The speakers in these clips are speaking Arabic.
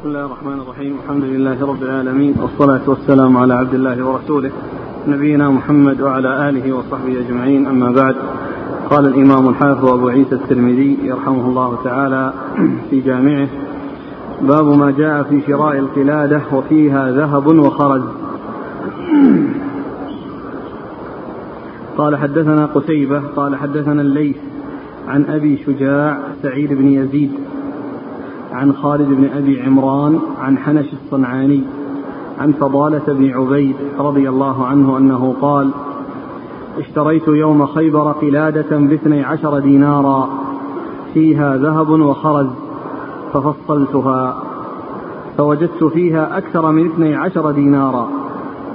بسم الله الرحمن الرحيم. الحمد لله رب العالمين والصلاة والسلام على عبد الله ورسوله نبينا محمد وعلى آله وصحبه أجمعين. أما بعد قال الإمام الحافظ أبو عيسى الترمذي يرحمه الله تعالى في جامعه باب ما جاء في شراء القلادة وفيها ذهب وخرز. قال حدثنا قتيبة قال حدثنا الليث عن أبي شجاع سعيد بن يزيد عن خالد بن أبي عمران عن حنش الصنعاني عن فضالة بن عبيد رضي الله عنه أنه قال اشتريت يوم خيبر قلادة باثني عشر دينارا فيها ذهب وخرز ففصلتها فوجدت فيها أكثر من اثني عشر دينارا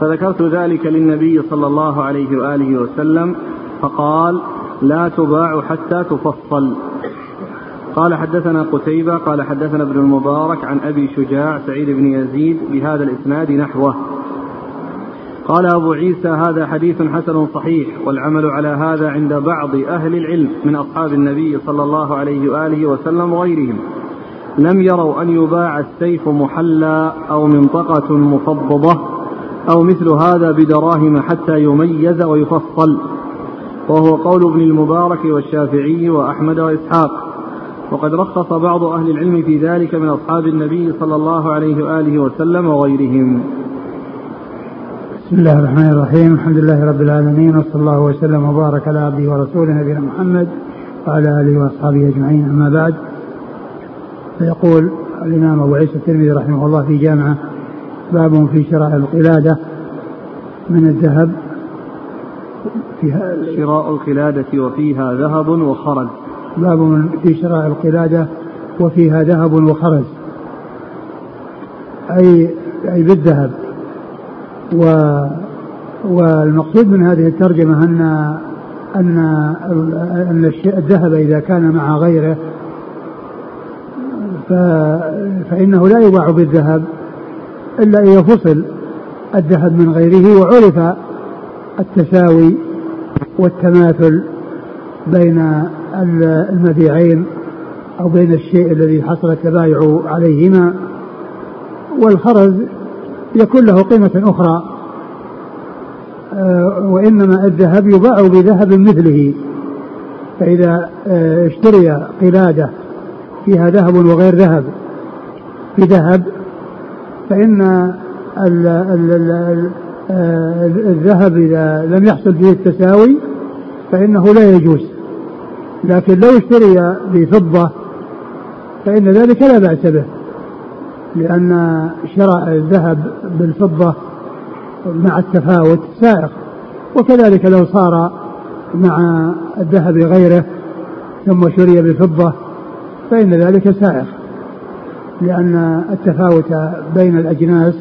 فذكرت ذلك للنبي صلى الله عليه وآله وسلم فقال لا تباع حتى تفصل. قال حدثنا قتيبة قال حدثنا ابن المبارك عن أبي شجاع سعيد بن يزيد بهذا الإسناد نحوه. قال أبو عيسى هذا حديث حسن صحيح والعمل على هذا عند بعض أهل العلم من أصحاب النبي صلى الله عليه وآله وسلم وغيرهم. لم يروا أن يباع السيف محلى أو منطقة مفضضة أو مثل هذا بدراهم حتى يميز ويفصل. وهو قول ابن المبارك والشافعي وأحمد وإسحاق. وقد رخص بعض أهل العلم في ذلك من أصحاب النبي صلى الله عليه وآله وسلم وغيرهم. بسم الله الرحمن الرحيم. الحمد لله رب العالمين وصلى الله وسلم وبارك على عبده ورسوله نبينا محمد وعلى آله وأصحابه أجمعين. أما بعد فيقول الإمام أبو عيسى الترمذي رحمه الله في جامعة باب في شراء القلادة من الذهب. فيها شراء القلادة وفيها ذهب وخرز باب في شراء القلادة وفيها ذهب وخرز. أي أي بالذهب. و والمقصود من هذه الترجمة أن أن أن الذهب إذا كان مع غيره فإنه لا يباع بالذهب إلا إذا فصل الذهب من غيره وعرف التساوي والتماثل بين المبيعين أو بين الشيء الذي حصل التبايع عليهما والخرز يكون له قيمة أخرى آه، وإنما الذهب يباع بذهب مثله. فإذا آه، اشتري قلادة فيها ذهب وغير ذهب بذهب فإن آه، الذهب إذا لم يحصل فيه التساوي فإنه لا يجوز. لكن لو اشتري بفضة فإن ذلك لا بأس به لأن شراء الذهب بالفضة مع التفاوت سائق. وكذلك لو صار مع الذهب غيره ثم شري بفضة فإن ذلك سائق لأن التفاوت بين الأجناس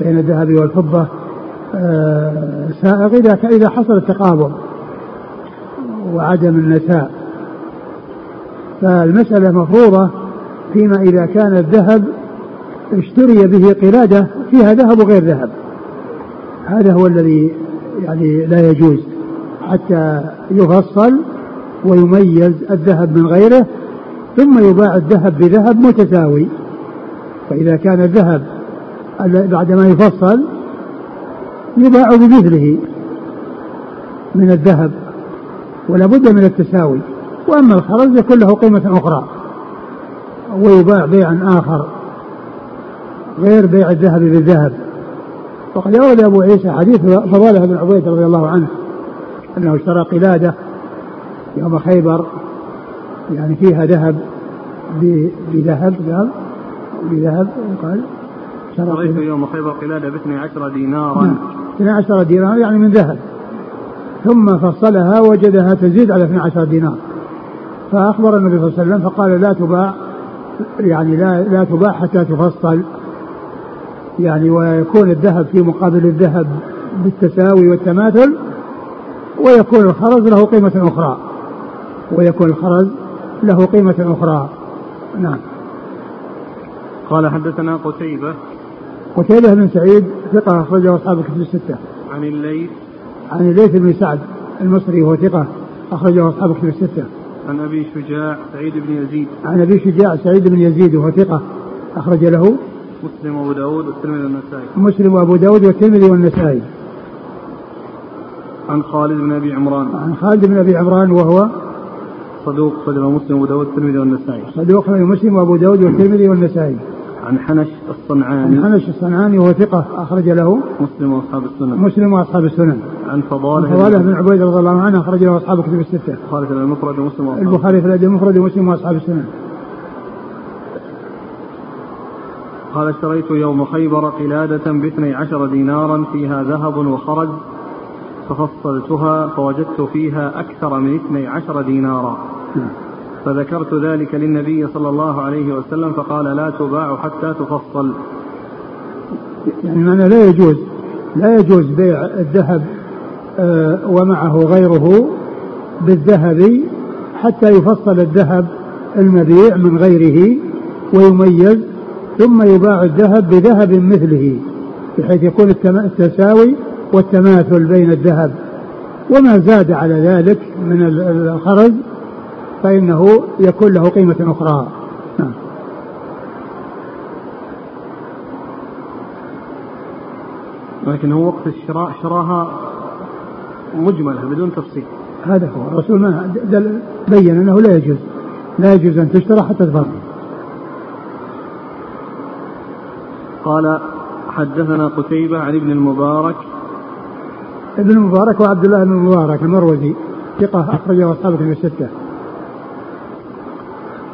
بين الذهب والفضة آه، سائغ إذا إذا حصل التقابل وعدم النساء. فالمسألة مفروضة فيما إذا كان الذهب اشتري به قلادة فيها ذهب وغير ذهب. هذا هو الذي يعني لا يجوز حتى يفصل ويميز الذهب من غيره ثم يباع الذهب بذهب متساوي. فإذا كان الذهب بعدما يفصل يباع بمثله من الذهب. ولا بد من التساوي. وأما الخرز يكون له قيمة أخرى. ويباع بيعا آخر. غير بيع الذهب بالذهب. وقد أورد أبو عيسى حديث فضاله بن عبيد رضي الله عنه أنه اشترى قلادة يوم خيبر يعني فيها ذهب بذهب ذهب بذهب قال اشتريت يوم خيبر قلادة ب 12 دينارا. نعم 12 دينارا يعني من ذهب. ثم فصلها وجدها تزيد على 12 دينار. فأخبر النبي صلى الله عليه وسلم فقال لا تباع يعني لا لا تباع حتى تفصل. يعني ويكون الذهب في مقابل الذهب بالتساوي والتماثل ويكون الخرز له قيمة أخرى. ويكون الخرز له قيمة أخرى. نعم. قال حدثنا قتيبة. قتيبة بن سعيد ثقة أخرجه أصحاب الكتب الستة. عن الليث عن الليث بن سعد المصري وهو ثقة أخرجه أصحاب الكتب الستة. عن أبي شجاع سعيد بن يزيد. عن أبي شجاع سعيد بن يزيد وهو ثقة أخرج له مسلم وأبو داود والترمذي والنسائي. مسلم وأبو داود والترمذي والنسائي. عن خالد بن أبي عمران. عن خالد بن أبي عمران وهو صدوق صدق مسلم وأبو داود والترمذي والنسائي. صدوق مسلم وأبو داود والترمذي والنسائي. عن حنش الصنعاني. عن حنش الصنعاني وهو ثقة أخرج له. مسلم وأصحاب السنن. مسلم وأصحاب السنن. عن فضالة فضالة بن عبيد رضي الله عنه أخرج له أصحاب كتب الستة. البخاري في المفرد ومسلم وأصحاب البخاري في المفرد ومسلم وأصحاب السنن. قال اشتريت يوم خيبر قلادة باثني عشر دينارا فيها ذهب وخرج ففصلتها فوجدت فيها أكثر من اثني عشر دينارا. فذكرت ذلك للنبي صلى الله عليه وسلم فقال لا تباع حتى تفصل. يعني معنى لا يجوز لا يجوز بيع الذهب آه، ومعه غيره بالذهب حتى يفصل الذهب المبيع من غيره ويميز ثم يباع الذهب بذهب مثله بحيث يكون التساوي والتماثل بين الذهب. وما زاد على ذلك من الخرز فإنه يكون له قيمة أخرى. نعم. لكن هو وقت الشراء شراها مجملة بدون تفصيل. هذا هو. الرسول ما بين أنه لا يجوز. لا يجوز أن تشترى حتى تفرق قال حدثنا قتيبة عن ابن المبارك. ابن المبارك وعبد الله بن المبارك المروزي ثقة أخرجه أصحابه في الستة.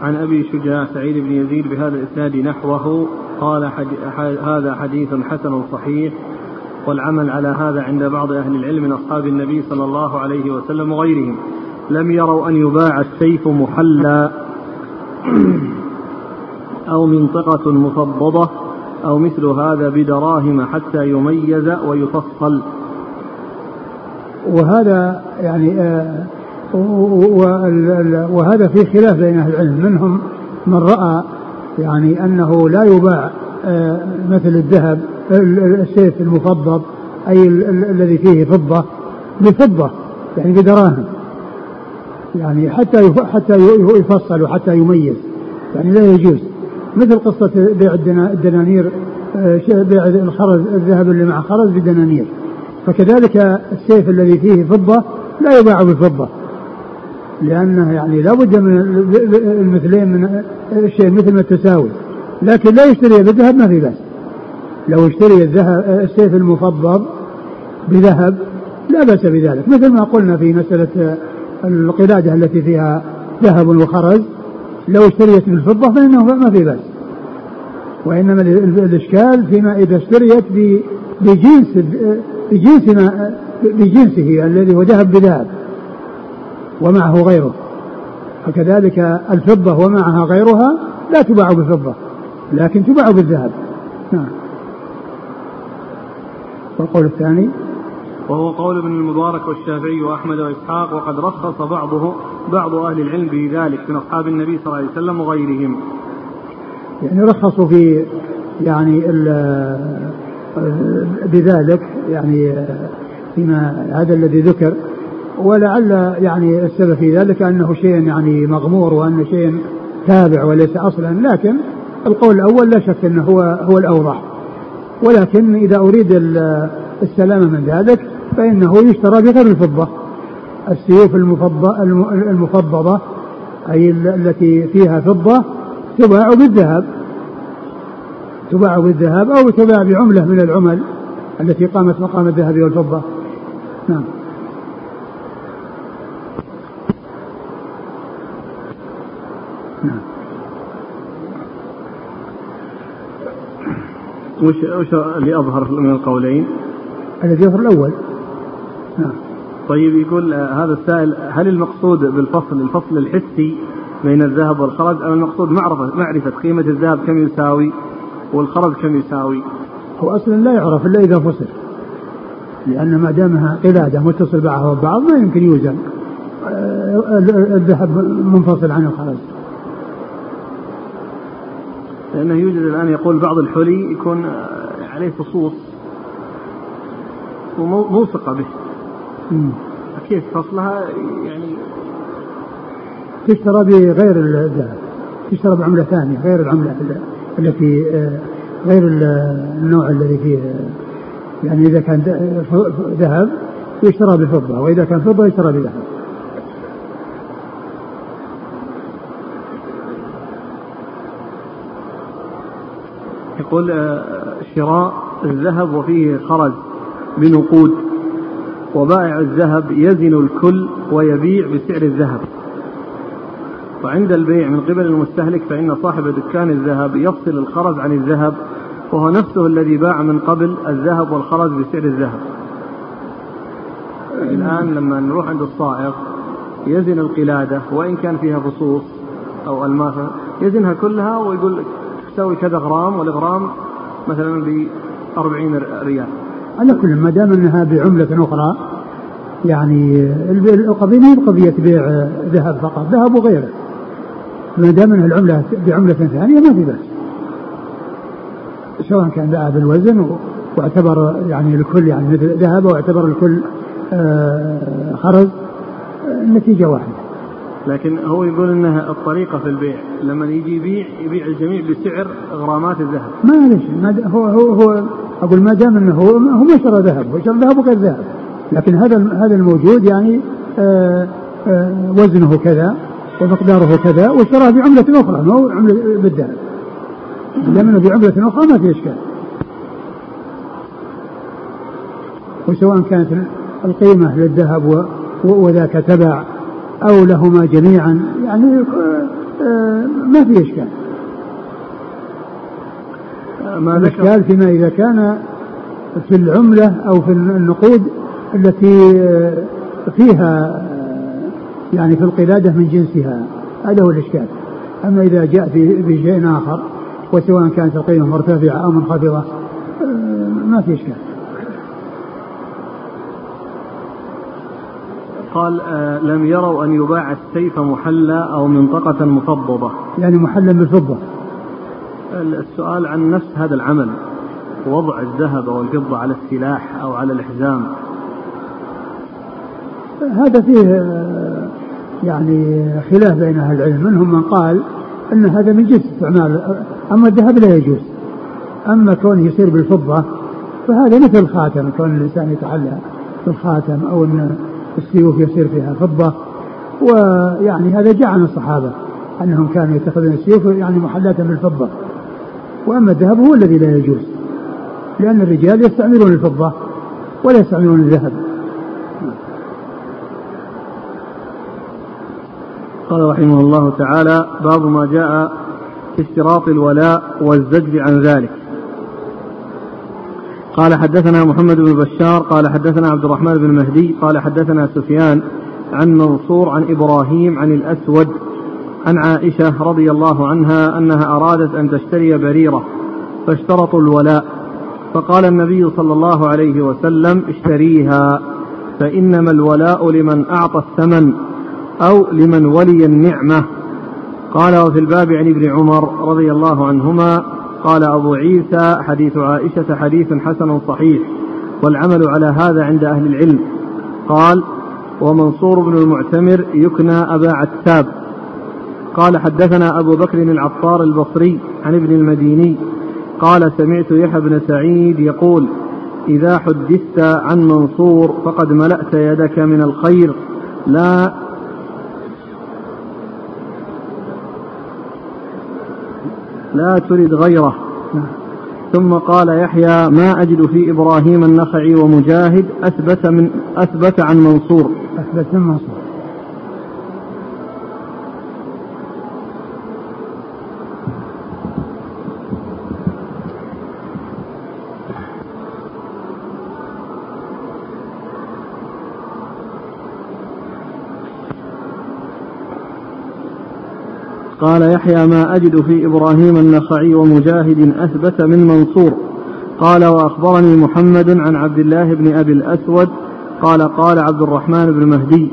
عن أبي شجاع سعيد بن يزيد بهذا الإسناد نحوه قال حدي هذا حديث حسن صحيح والعمل على هذا عند بعض أهل العلم من أصحاب النبي صلى الله عليه وسلم وغيرهم. لم يروا أن يباع السيف محلى أو منطقة مفضضة أو مثل هذا بدراهم حتى يميز ويفصل. وهذا يعني آه وهذا في خلاف بين أهل العلم منهم من رأى يعني أنه لا يباع آه مثل الذهب السيف المفضل أي الذي فيه فضة بفضة يعني بدراهم. يعني حتى حتى يفصل وحتى يميز يعني لا يجوز. مثل قصة بيع الدنانير آه، بيع الخرز الذهب اللي مع خرز بدنانير. فكذلك السيف الذي فيه فضة لا يباع بالفضة لأنه يعني لا بد من المثلين من الشيء مثل ما التساوي لكن لا يشتري بالذهب ما في بأس. لو اشتري الذهب السيف المفضل بذهب لا بأس بذلك. مثل ما قلنا في مسألة القلادة التي فيها ذهب وخرز لو اشتريت بالفضة فإنه ما في بأس. وإنما الإشكال فيما إذا اشتريت بجنس بجنس ما بجنسه الذي هو ذهب بذهب. ومعه غيره. فكذلك الفضة ومعها غيرها لا تباع بالفضة لكن تباع بالذهب. نعم. والقول الثاني؟ وهو قول ابن المبارك والشافعي وأحمد وإسحاق وقد رخص بعضه بعض أهل العلم في ذلك من أصحاب النبي صلى الله عليه وسلم وغيرهم. يعني رخصوا في يعني بذلك يعني فيما هذا الذي ذكر. ولعل يعني السبب في ذلك أنه شيء يعني مغمور وانه شيء تابع وليس أصلا لكن القول الأول لا شك أنه هو هو الأوضح. ولكن إذا أريد السلامة من ذلك فإنه يشترى بغير الفضة. السيوف المفضضة أي التي فيها فضة تباع بالذهب. تباع بالذهب أو تباع بعملة من العمل التي قامت مقام الذهب والفضة نعم نعم وش وش اللي أظهر من القولين؟ الذي يظهر الأول. نعم. طيب يقول هذا السائل هل المقصود بالفصل الفصل الحسي بين الذهب والخرج؟ أم المقصود معرفة معرفة قيمة الذهب كم يساوي؟ والخرج كم يساوي؟ هو أصلا لا يعرف إلا إذا فصل. لأن ما دامها قلادة متصل بعضها ببعض ما يمكن يوزن آه، الذهب منفصل عن الخرج. لأنه يوجد الآن يقول بعض الحلي يكون عليه فصوص وموثقة به. كيف فصلها؟ يعني تشترى بغير الذهب تشترى بعملة ثانية غير العملة التي غير النوع الذي فيه يعني إذا كان ذهب يشترى بفضة وإذا كان فضة يشترى بذهب. يقول آه، شراء الذهب وفيه خرج بنقود وبائع الذهب يزن الكل ويبيع بسعر الذهب. وعند البيع من قبل المستهلك فإن صاحب دكان الذهب يفصل الخرج عن الذهب وهو نفسه الذي باع من قبل الذهب والخرج بسعر الذهب. الآن لما نروح عند الصائغ يزن القلادة وإن كان فيها فصوص أو ألماس يزنها كلها ويقول تساوي كذا غرام والغرام مثلا ب 40 ريال. على كل ما دام أنها بعملة أخرى يعني القضية ما هي قضية بيع ذهب فقط ذهب وغيره. ما دام أنها العملة بعملة ثانية ما في بأس. سواء كان باع بالوزن واعتبر يعني الكل يعني مثل ذهب واعتبر الكل آه، خرز النتيجة واحدة. لكن هو يقول إنها الطريقة في البيع. لما يجي يبيع يبيع الجميع بسعر غرامات الذهب. ما شيء هو هو هو أقول ما دام إنه هو هو ما شرى ذهب هو شرى ذهب وغير ذهب. لكن هذا هذا الموجود يعني آآ آآ وزنه كذا ومقداره كذا واشتراه بعملة أخرى ما هو عملة بالذهب. إنه بعملة أخرى ما في إشكال. وسواء كانت القيمة للذهب وذاك تبع أو لهما جميعا يعني آه، ما في إشكال. ما الإشكال فيما إذا كان في العملة أو في النقود التي آه، فيها آه، يعني في القلادة من جنسها. هذا هو الإشكال. أما إذا جاء في شيء آخر وسواء كانت القيمة مرتفعة أو منخفضة ما في إشكال. قال آه لم يروا أن يباع السيف محلى أو منطقة مفضضة يعني محلا بالفضة. السؤال عن نفس هذا العمل وضع الذهب أو الفضة على السلاح أو على الحزام. هذا فيه آه، يعني خلاف بين أهل العلم. منهم من قال أن هذا من جنس استعمال أما الذهب لا يجوز. أما كونه يصير بالفضة فهذا مثل الخاتم كون الإنسان يتعلق بالخاتم أو أن السيوف يصير فيها فضة ويعني هذا جاء عن الصحابة أنهم كانوا يتخذون السيوف يعني محلاة بالفضة. وأما الذهب هو الذي لا يجوز لأن الرجال يستعملون الفضة ولا يستعملون الذهب. قال رحمه الله تعالى باب ما جاء في اشتراط الولاء والزجر عن ذلك. قال حدثنا محمد بن بشار قال حدثنا عبد الرحمن بن مهدي قال حدثنا سفيان عن منصور عن إبراهيم عن الأسود عن عائشة رضي الله عنها أنها أرادت أن تشتري بريرة فاشترطوا الولاء فقال النبي صلى الله عليه وسلم اشتريها فإنما الولاء لمن أعطى الثمن أو لمن ولي النعمة. قال وفي الباب عن ابن عمر رضي الله عنهما قال أبو عيسى حديث عائشة حديث حسن صحيح والعمل على هذا عند أهل العلم. قال ومنصور بن المعتمر يكنى أبا عتاب. قال حدثنا أبو بكر العطار البصري عن ابن المديني قال سمعت يحيى بن سعيد يقول إذا حدثت عن منصور فقد ملأت يدك من الخير لا لا ترد غيره. ثم قال يحيى ما أجد في إبراهيم النخعي ومجاهد أثبت من أثبت عن منصور. أثبت من منصور. قال يحيى ما أجد في إبراهيم النخعي ومجاهد أثبت من منصور. قال وأخبرني محمد عن عبد الله بن أبي الأسود. قال قال عبد الرحمن بن مهدي.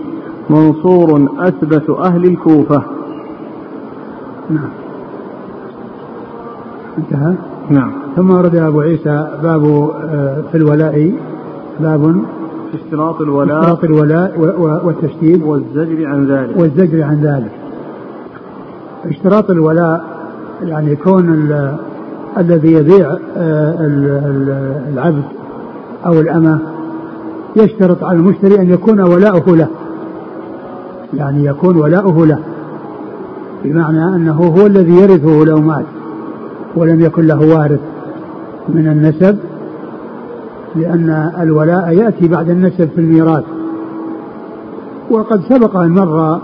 منصور أثبت أهل الكوفة. نعم. انتهى؟ نعم. ثم ورد أبو عيسى باب آه، في الولاء. باب في اشتراط الولاء اشتراط الولاء والتشديد والزجر عن ذلك. والزجر عن ذلك. اشتراط الولاء يعني كون الذي يبيع آه، العبد أو الأمة يشترط على المشتري أن يكون ولاؤه له. يعني يكون ولاؤه له بمعنى أنه هو الذي يرثه لو مات ولم يكن له وارث من النسب لأن الولاء يأتي بعد النسب في الميراث. وقد سبق أن مر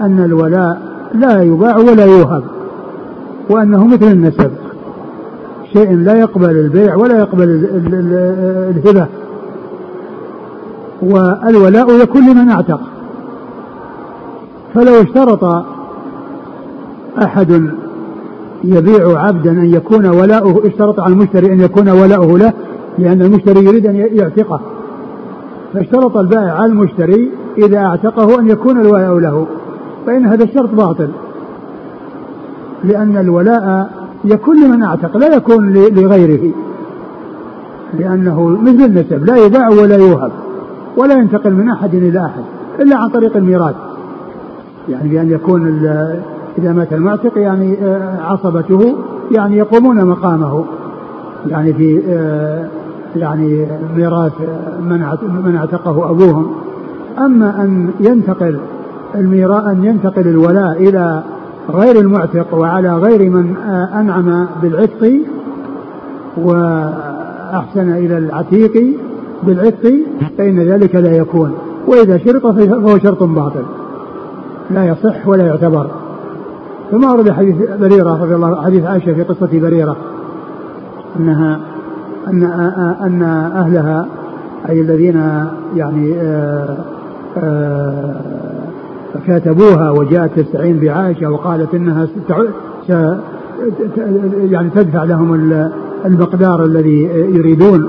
أن الولاء لا يباع ولا يوهب وأنه مثل النسب. شيء لا يقبل البيع ولا يقبل الهبة. والولاء يكون لمن اعتق. فلو اشترط أحد يبيع عبدا أن يكون ولاؤه اشترط على المشتري أن يكون ولاؤه له لأن المشتري يريد أن يعتقه. فاشترط البائع على المشتري إذا اعتقه أن يكون الولاء له. فإن هذا الشرط باطل. لأن الولاء يكون لمن أعتق لا يكون لغيره. لأنه مثل النسب لا يباع ولا يوهب ولا ينتقل من أحد إلى أحد إلا عن طريق الميراث. يعني بأن يكون إذا مات المعتق يعني آه، عصبته يعني يقومون مقامه. يعني في آه، يعني ميراث من من أعتقه أبوهم. أما أن ينتقل الميراث أن ينتقل الولاء إلى غير المعتق وعلى غير من آه، أنعم بالعتق وأحسن إلى العتيق بالعتق فإن ذلك لا يكون. وإذا شرط فهو شرط باطل لا يصح ولا يعتبر. ثم ورد حديث بريرة رضي الله حديث عائشة في قصة بريرة أنها أن أن أهلها أي الذين يعني آآ آه، آآ آه، كاتبوها وجاءت تستعين بعائشة وقالت إنها يعني تدفع لهم المقدار الذي يريدون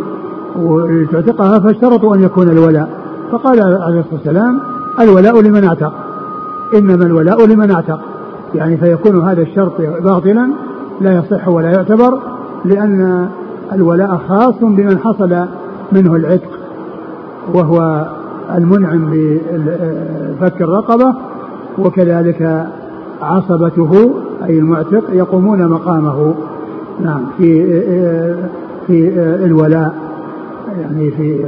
وتعتقها فاشترطوا أن يكون الولاء. فقال عليه الصلاة والسلام الولاء لمن اعتق. إنما الولاء لمن اعتق. يعني فيكون هذا الشرط باطلا لا يصح ولا يعتبر لأن الولاء خاص بمن حصل منه العتق وهو المنعم بفك الرقبة وكذلك عصبته أي المعتق يقومون مقامه. نعم في في الولاء يعني في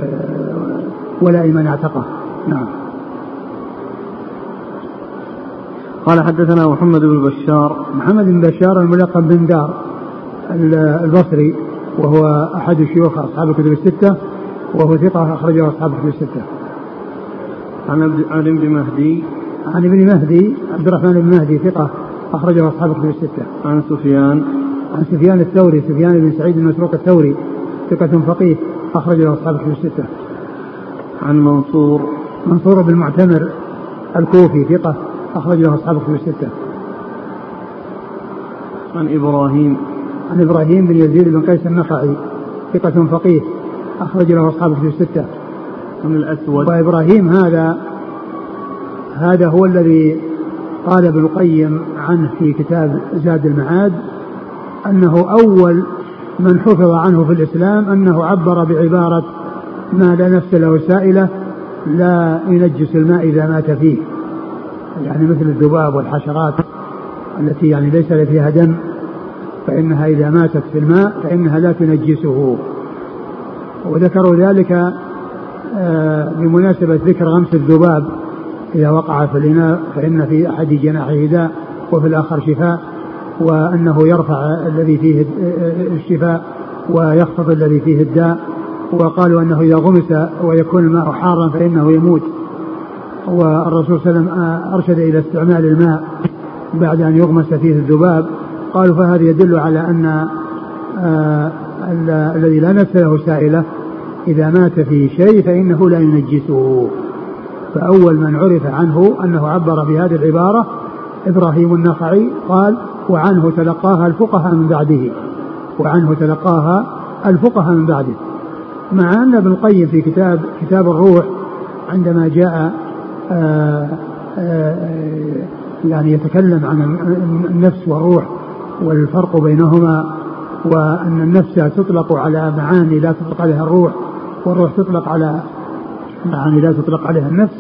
ولاء من اعتقه. نعم. قال حدثنا محمد بن بشار. محمد بن بشار الملقب بن دار البصري وهو أحد شيوخ أصحاب الكتب الستة وهو ثقة أخرجه أصحاب الكتب الستة. عن عن ابن مهدي عن ابن مهدي عبد الرحمن بن مهدي ثقة أخرجه أصحاب الكتب الستة. عن سفيان عن سفيان الثوري سفيان بن سعيد المسروق الثوري ثقة فقيه أخرجه أصحاب الكتب الستة. عن منصور منصور بن معتمر الكوفي ثقة أخرج له أصحاب الكتب الستة. عن إبراهيم عن إبراهيم بن يزيد بن قيس النخعي ثقة فقيه أخرج له أصحاب الكتب الستة. عن الأسود. وإبراهيم هذا هذا هو الذي قال ابن القيم عنه في كتاب زاد المعاد أنه أول من حفظ عنه في الإسلام أنه عبر بعبارة ما لا نفس له سائلة لا ينجس الماء إذا مات فيه. يعني مثل الذباب والحشرات التي يعني ليس فيها دم فإنها إذا ماتت في الماء فإنها لا تنجسه. وذكروا ذلك بمناسبة ذكر غمس الذباب إذا وقع في الإناء فإن في أحد جناحه داء وفي الآخر شفاء وأنه يرفع الذي فيه الشفاء ويخفض الذي فيه الداء وقالوا أنه إذا غمس ويكون الماء حارا فإنه يموت. والرسول صلى الله عليه وسلم أرشد إلى استعمال الماء بعد أن يغمس فيه الذباب. قالوا فهذا يدل على أن آه، الذي لا نفس له سائلة إذا مات في شيء فإنه لا ينجسه. فأول من عرف عنه أنه عبر بهذه العبارة إبراهيم النخعي قال وعنه تلقاها الفقهاء من بعده وعنه تلقاها الفقهاء من بعده. مع أن ابن القيم في كتاب كتاب الروح عندما جاء آه، آه، يعني يتكلم عن النفس والروح والفرق بينهما وأن النفس تطلق على معاني لا تطلق عليها الروح والروح تطلق على معاني لا تطلق عليها النفس.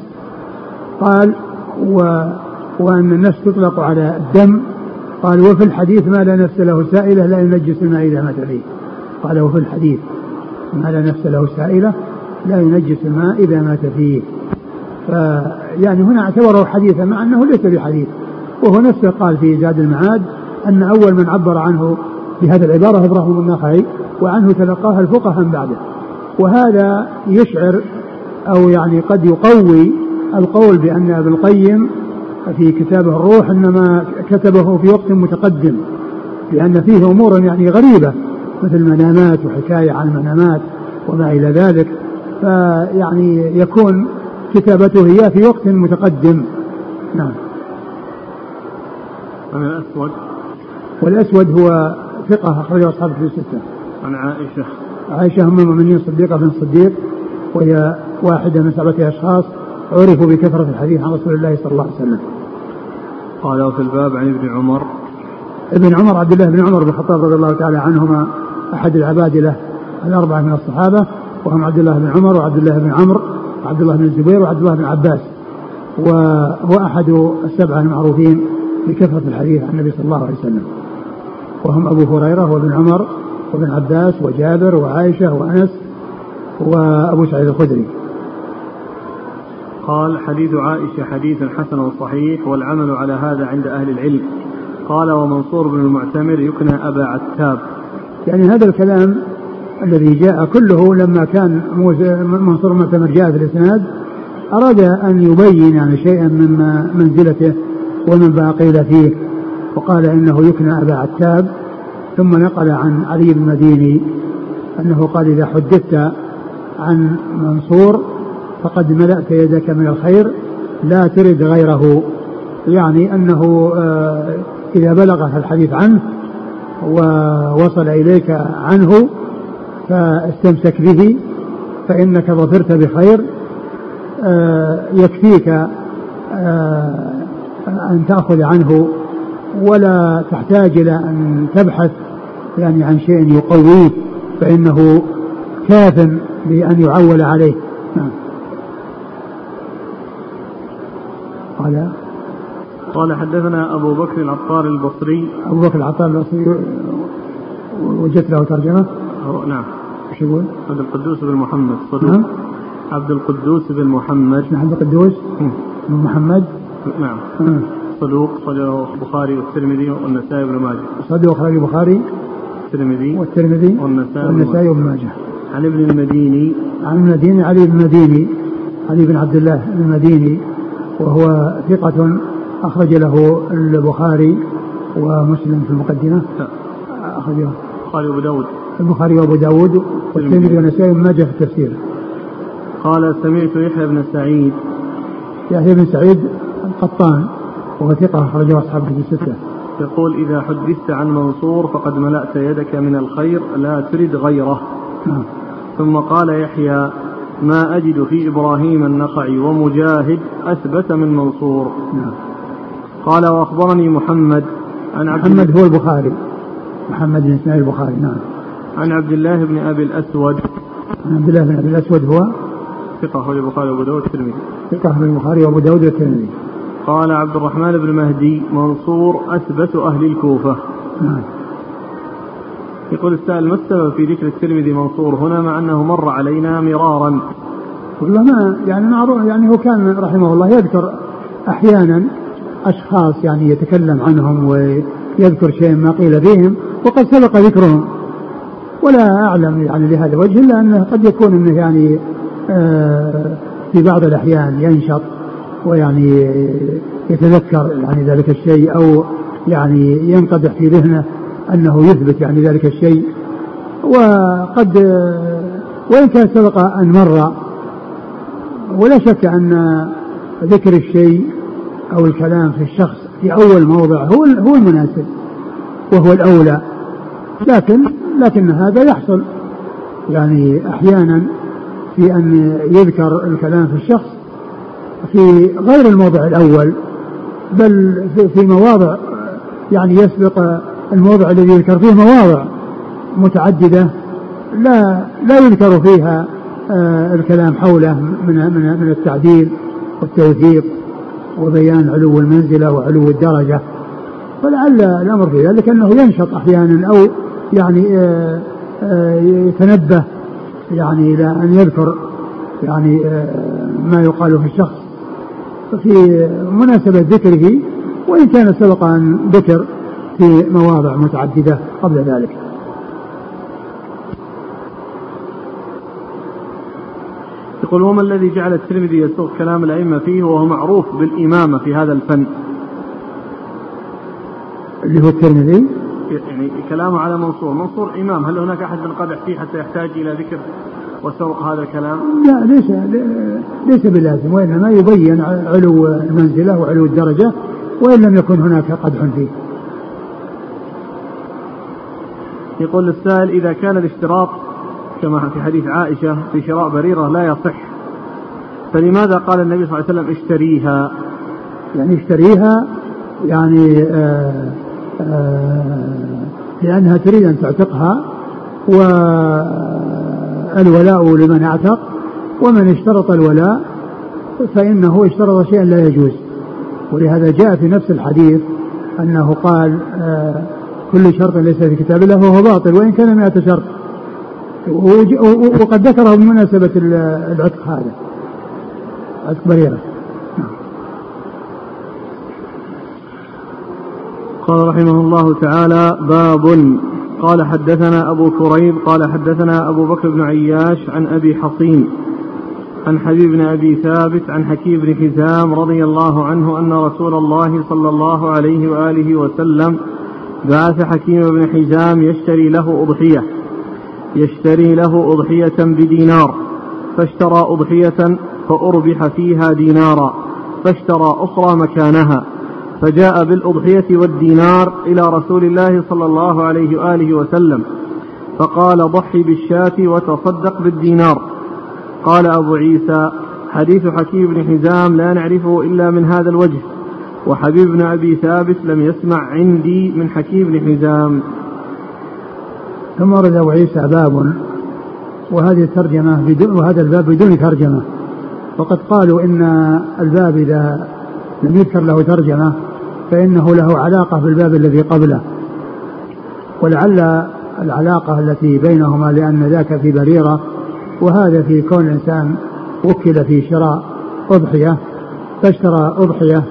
قال و وأن النفس تطلق على الدم. قال وفي الحديث ما لا نفس له سائلة لا ينجس الماء إذا مات فيه. قال وفي الحديث ما لا نفس له سائلة لا ينجس الماء إذا مات فيه. فيعني هنا اعتبره حديثا مع أنه ليس بحديث. وهو نفسه قال في زاد المعاد أن أول من عبر عنه بهذه العبارة إبراهيم النخعي وعنه تلقاها الفقهاء من بعده. وهذا يشعر أو يعني قد يقوي القول بأن ابن القيم في كتابه الروح إنما كتبه في وقت متقدم لأن فيه أمور يعني غريبة مثل منامات وحكاية عن المنامات وما إلى ذلك فيعني يكون كتابته هي في وقت متقدم. نعم. عن الأسود. والأسود هو ثقة أخرجه أصحاب في الستة. عن عائشة. عائشة أم المؤمنين صديقة بن صديق وهي واحدة من سبعة أشخاص عرفوا بكثرة الحديث عن رسول الله صلى الله عليه وسلم. قال وفي الباب عن ابن عمر. ابن عمر عبد الله بن عمر بن الخطاب رضي الله تعالى عنهما أحد العبادلة الأربعة من الصحابة وهم عبد الله بن عمر وعبد الله بن عمرو وعبد الله بن الزبير وعبد الله بن عباس وهو أحد السبعة المعروفين بكثرة الحديث عن النبي صلى الله عليه وسلم. وهم أبو هريرة وابن عمر وابن عباس وجابر وعائشة وأنس وأبو سعيد الخدري. قال حديث عائشة حديث حسن صحيح والعمل على هذا عند أهل العلم. قال ومنصور بن المعتمر يكنى أبا عتاب. يعني هذا الكلام الذي جاء كله لما كان منصور المعتمر جاء في الإسناد أراد أن يبين يعني شيئا من منزلته ومن باقي فيه وقال إنه يكنى أبا عتاب. ثم نقل عن علي بن المديني أنه قال إذا حدثت عن منصور فقد ملأت يدك من الخير لا ترد غيره. يعني أنه آه، إذا بلغ الحديث عنه ووصل إليك عنه فاستمسك به فإنك ظفرت بخير آه، يكفيك آه، أن تأخذ عنه ولا تحتاج إلى أن تبحث يعني عن شيء يقويه فإنه كاف بأن يعول عليه. نعم. قال. قال حدثنا أبو بكر العطار البصري. أبو بكر العطار البصري. وجدت له ترجمة. نعم. إيش يقول؟ عبد القدوس بن محمد صدوق. نعم. عبد القدوس بن محمد. نعم عبد القدوس بن محمد. نعم. صدوق صدوق البخاري والترمذي والنسائي بن ماجه. صدوق أخرج البخاري. الترمذي والترمذي والنسائي والنسائي وابن ماجه. عن ابن المديني عن المديني علي بن المديني علي بن عبد الله المديني وهو ثقة أخرج له البخاري ومسلم في المقدمة. أخرجه. البخاري وأبو داود. البخاري وأبو داود والترمذي والنسائي وابن ماجه في التفسير. قال سمعت يحيى بن سعيد. يحيى بن سعيد القطان وهو ثقة أخرجه أصحاب في الستة. يقول إذا حدثت عن منصور فقد ملأت يدك من الخير لا ترد غيره. ثم قال يحيى ما أجد في إبراهيم النخعي ومجاهد أثبت من منصور. نعم. قال وأخبرني محمد عن عبد محمد هو البخاري. محمد بن إسماعيل البخاري نعم. عن عبد الله بن أبي الأسود. عن عبد الله بن أبي الأسود هو؟ ثقة أخرج البخاري وأبو داود والترمذي. ثقة أخرج البخاري وأبو داود والترمذي. قال عبد الرحمن بن مهدي منصور أثبت أهل الكوفة. نعم. يقول السائل ما السبب في ذكر الترمذي منصور هنا مع أنه مر علينا مرارا؟ والله ما يعني معروف يعني هو كان رحمه الله يذكر أحيانا أشخاص يعني يتكلم عنهم ويذكر شيء ما قيل فيهم وقد سبق ذكرهم. ولا أعلم يعني لهذا الوجه إلا أنه قد يكون أنه يعني آه في بعض الأحيان ينشط. ويعني يتذكر يعني ذلك الشيء أو يعني ينقدح في ذهنه أنه يثبت يعني ذلك الشيء. وقد وإن كان سبق أن مر ولا شك أن ذكر الشيء أو الكلام في الشخص في أول موضع هو هو المناسب وهو الأولى. لكن لكن هذا يحصل يعني أحيانا في أن يذكر الكلام في الشخص في غير الموضع الأول بل في مواضع يعني يسبق الموضع الذي يذكر فيه مواضع متعددة لا لا يذكر فيها آه الكلام حوله من من من التعديل والتوثيق وبيان علو المنزلة وعلو الدرجة. فلعل الأمر في ذلك أنه ينشط أحيانا أو يعني آه، آه، يتنبه يعني إلى أن يذكر يعني ما يقال في الشخص في مناسبة ذكره وإن كان سبق أن ذكر في مواضع متعددة قبل ذلك. يقول وما الذي جعل الترمذي يسوق كلام الأئمة فيه وهو معروف بالإمامة في هذا الفن؟ اللي هو الترمذي؟ يعني كلامه على منصور. منصور إمام. هل هناك أحد من قدح فيه حتى يحتاج إلى ذكر؟ وسوق هذا الكلام؟ لا ليس ليس بلازم وإنما يبين علو المنزلة وعلو الدرجة وإن لم يكن هناك قدح فيه. يقول السائل إذا كان الاشتراط كما في حديث عائشة في شراء بريرة لا يصح. فلماذا قال النبي صلى الله عليه وسلم اشتريها؟ يعني اشتريها يعني آآ آآ لأنها تريد أن تعتقها والولاء لمن اعتق ومن اشترط الولاء فإنه اشترط شيئا لا يجوز. ولهذا جاء في نفس الحديث أنه قال كل شرط ليس في كتاب الله فهو باطل وإن كان مئة شرط. وقد ذكره بمناسبة العتق هذا. عتق بريرة. قال رحمه الله تعالى باب قال حدثنا أبو كريب قال حدثنا أبو بكر بن عياش عن أبي حصين عن حبيب بن أبي ثابت عن حكيم بن حزام رضي الله عنه أن رسول الله صلى الله عليه وآله وسلم بعث حكيم بن حزام يشتري له أضحية يشتري له أضحية بدينار فاشترى أضحية فأربح فيها دينارا فاشترى أخرى مكانها. فجاء بالأضحية والدينار إلى رسول الله صلى الله عليه وآله وسلم فقال ضحي بالشاة وتصدق بالدينار. قال أبو عيسى حديث حكيم بن حزام لا نعرفه إلا من هذا الوجه وحبيب بن أبي ثابت لم يسمع عندي من حكيم بن حزام. ثم ورد أبو عيسى باب وهذه الترجمة بدون وهذا الباب بدون ترجمة. وقد قالوا إن الباب إذا لم يذكر له ترجمة فإنه له علاقة بالباب الذي قبله. ولعل العلاقة التي بينهما لأن ذاك في بريرة وهذا في كون الإنسان وكل في شراء أضحية فاشترى أضحية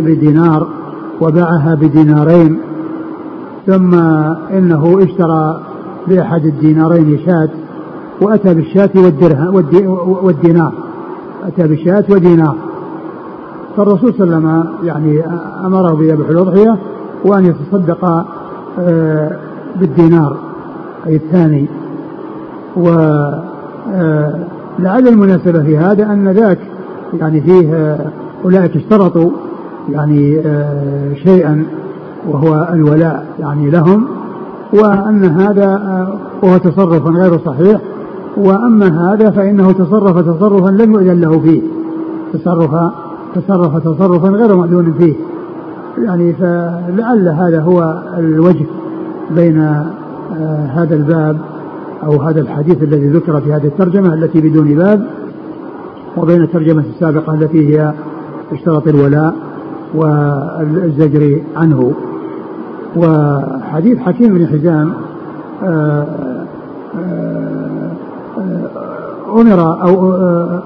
بدينار وباعها بدينارين. ثم إنه اشترى بأحد الدينارين شاة وأتى بالشاة والدرهم والدينار. أتى بالشاة ودينار فالرسول صلى الله عليه وسلم يعني أمره بذبح الأضحية وأن يتصدق آه، بالدينار أي الثاني. ولعل آه، المناسبة في هذا أن ذاك يعني فيه آه، أولئك اشترطوا يعني شيئا وهو الولاء يعني لهم وأن هذا وهو تصرف غير صحيح. وأما هذا فإنه تصرف تصرفا لم يؤذن له فيه. تصرف تصرف تصرفا غير مأذون فيه. يعني فلعل هذا هو الوجه بين آه، هذا الباب أو هذا الحديث الذي ذكر في هذه الترجمة التي بدون باب وبين الترجمة السابقة التي هي اشترط الولاء والزجر عنه. وحديث حكيم بن حزام آه، آه، أمر أو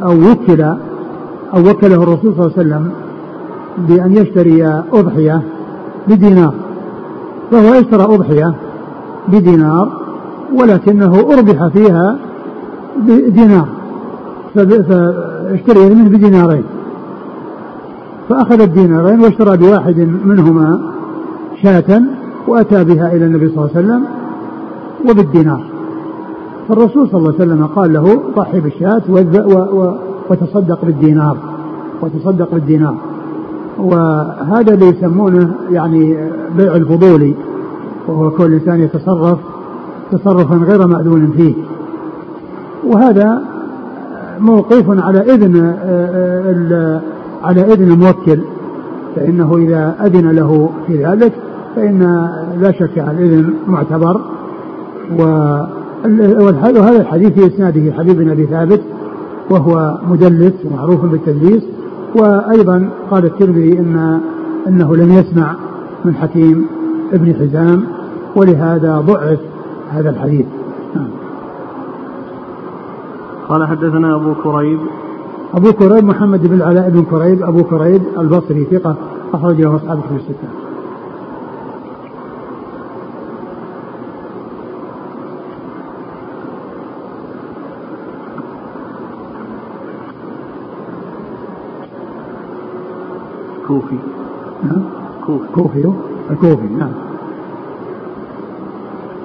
أو وكل أو وكله الرسول صلى الله عليه وسلم بأن يشتري أضحية بدينار. فهو اشترى أضحية بدينار ولكنه أربح فيها بدينار. فاشتري منه بدينارين. فأخذ الدينارين واشترى بواحد منهما شاة وأتى بها إلى النبي صلى الله عليه وسلم وبالدينار. فالرسول صلى الله عليه وسلم قال له ضحي بالشاة وتصدق بالدينار وتصدق بالدينار. وهذا اللي يسمونه يعني بيع الفضولي وهو كل الإنسان يتصرف تصرفا غير مأذون فيه. وهذا موقوف على آه، على إذن الموكل فإنه إذا أذن له في ذلك فإن لا شك الإذن معتبر. وهذا الحديث في إسناده حبيب بن أبي ثابت وهو مدلس ومعروف بالتدليس وأيضا قال الترمذي أن أنه لم يسمع من حكيم ابن حزام ولهذا ضعف هذا الحديث. نعم. قال حدثنا أبو كريب. أبو كريب محمد بن العلاء بن كريب أبو كريب البصري ثقة أخرج له أصحاب في الستة. كوفي. نعم. كوفي. كوفي الكوفي نعم.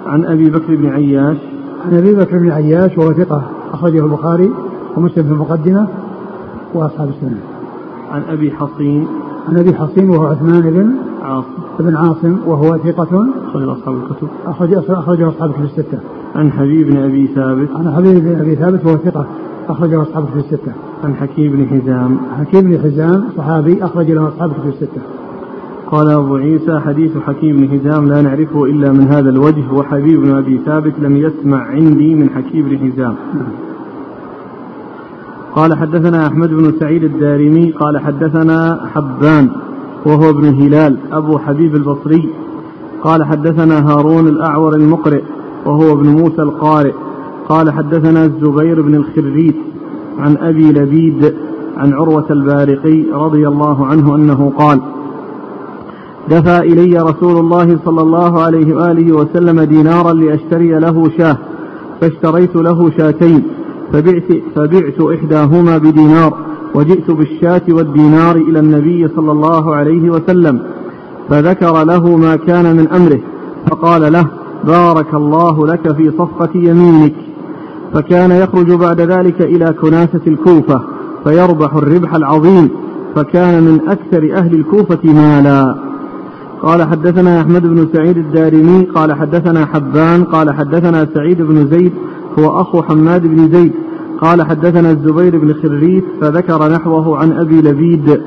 عن أبي بكر بن عياش. عن أبي بكر بن عياش وهو ثقة أخرجه البخاري ومسلم في المقدمة وأصحاب السنة. عن أبي حصين. عن أبي حصين وهو عثمان بن عاصم. بن عاصم وهو ثقة أخرج أصحاب الكتب. أخرج أخرجه أصحاب الكتب الستة. عن حبيب بن أبي ثابت. عن حبيب بن أبي ثابت وهو ثقة أخرجه أصحاب الكتب الستة. عن حكيم بن حزام. حكيم بن حزام صحابي أخرج له أصحاب الكتب الستة. قال أبو عيسى حديث حكيم بن حزام لا نعرفه إلا من هذا الوجه وحبيب بن أبي ثابت لم يسمع عندي من حكيم بن حزام. قال حدثنا أحمد بن سعيد الدارمي قال حدثنا حبان وهو ابن هلال أبو حبيب البصري. قال حدثنا هارون الأعور المقرئ وهو ابن موسى القارئ. قال حدثنا الزبير بن الخريت عن أبي لبيد عن عروة البارقي رضي الله عنه أنه قال دفع إلي رسول الله صلى الله عليه وآله وسلم دينارا لأشتري له شاة فاشتريت له شاتين فبعت, فبعت إحداهما بدينار وجئت بالشاة والدينار إلى النبي صلى الله عليه وسلم فذكر له ما كان من أمره فقال له بارك الله لك في صفقة يمينك. فكان يخرج بعد ذلك إلى كناسة الكوفة فيربح الربح العظيم فكان من أكثر أهل الكوفة مالا. قال حدثنا أحمد بن سعيد الدارمي قال حدثنا حبان قال حدثنا سعيد بن زيد هو أخو حماد بن زيد. قال حدثنا الزبير بن خريف فذكر نحوه عن أبي لبيد.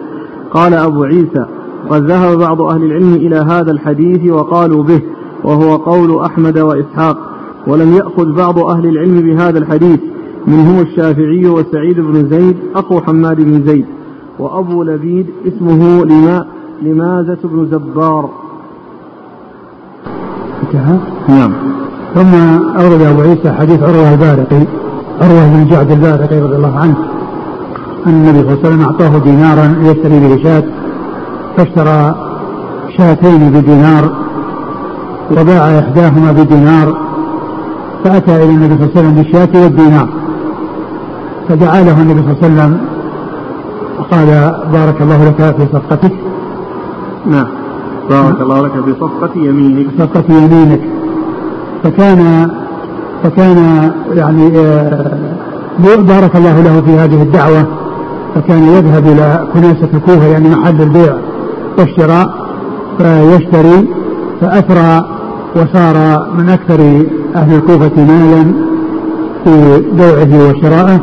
قال أبو عيسى قد ذهب بعض أهل العلم إلى هذا الحديث وقالوا به وهو قول أحمد وإسحاق. ولم يأخذ بعض أهل العلم بهذا الحديث منهم الشافعي وسعيد بن زيد أخو حماد بن زيد وأبو لبيد اسمه لما لمازة بن زبار. انتهى؟ نعم. ثم أورد أبو عيسى حديث عروة البارقي عروة بن جعد البارقي رضي الله عنه أن النبي صلى الله عليه وسلم أعطاه دينارا يشتري به شاة فاشترى شاتين بدينار وباع إحداهما بدينار فأتى إلى النبي صلى الله عليه وسلم بالشاة والدينار. فدعا له النبي صلى الله عليه وسلم وقال بارك الله لك في صفقتك. نعم. بارك الله لك في صفقة يمينك. صفقة يمينك. فكان فكان يعني آه، بارك الله له في هذه الدعوة. فكان يذهب إلى كناسة الكوفة يعني محل البيع والشراء فيشتري فأثرى وصار من أكثر أهل الكوفة مالا في بيعه وشرائه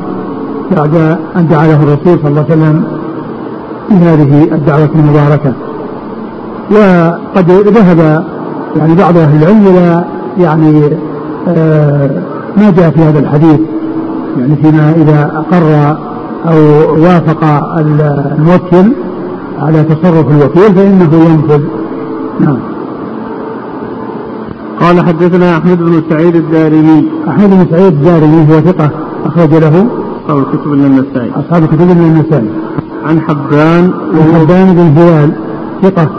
بعد أن دعا له الرسول صلى الله عليه وسلم بهذه الدعوة المباركة. وقد ذهب يعني بعض أهل العلم إلى يعني آه ما جاء في هذا الحديث. يعني فيما إذا أقر أو وافق الموكل على تصرف الوكيل فإنه ينفذ. نعم. قال حدثنا أحمد بن سعيد الدارمي. أحمد بن سعيد الدارمي هو ثقة أخرج له أصحاب الكتب إلا النسائي. أصحاب الكتب إلا النسائي. عن حبان وهو حبان بن هلال. ثقة.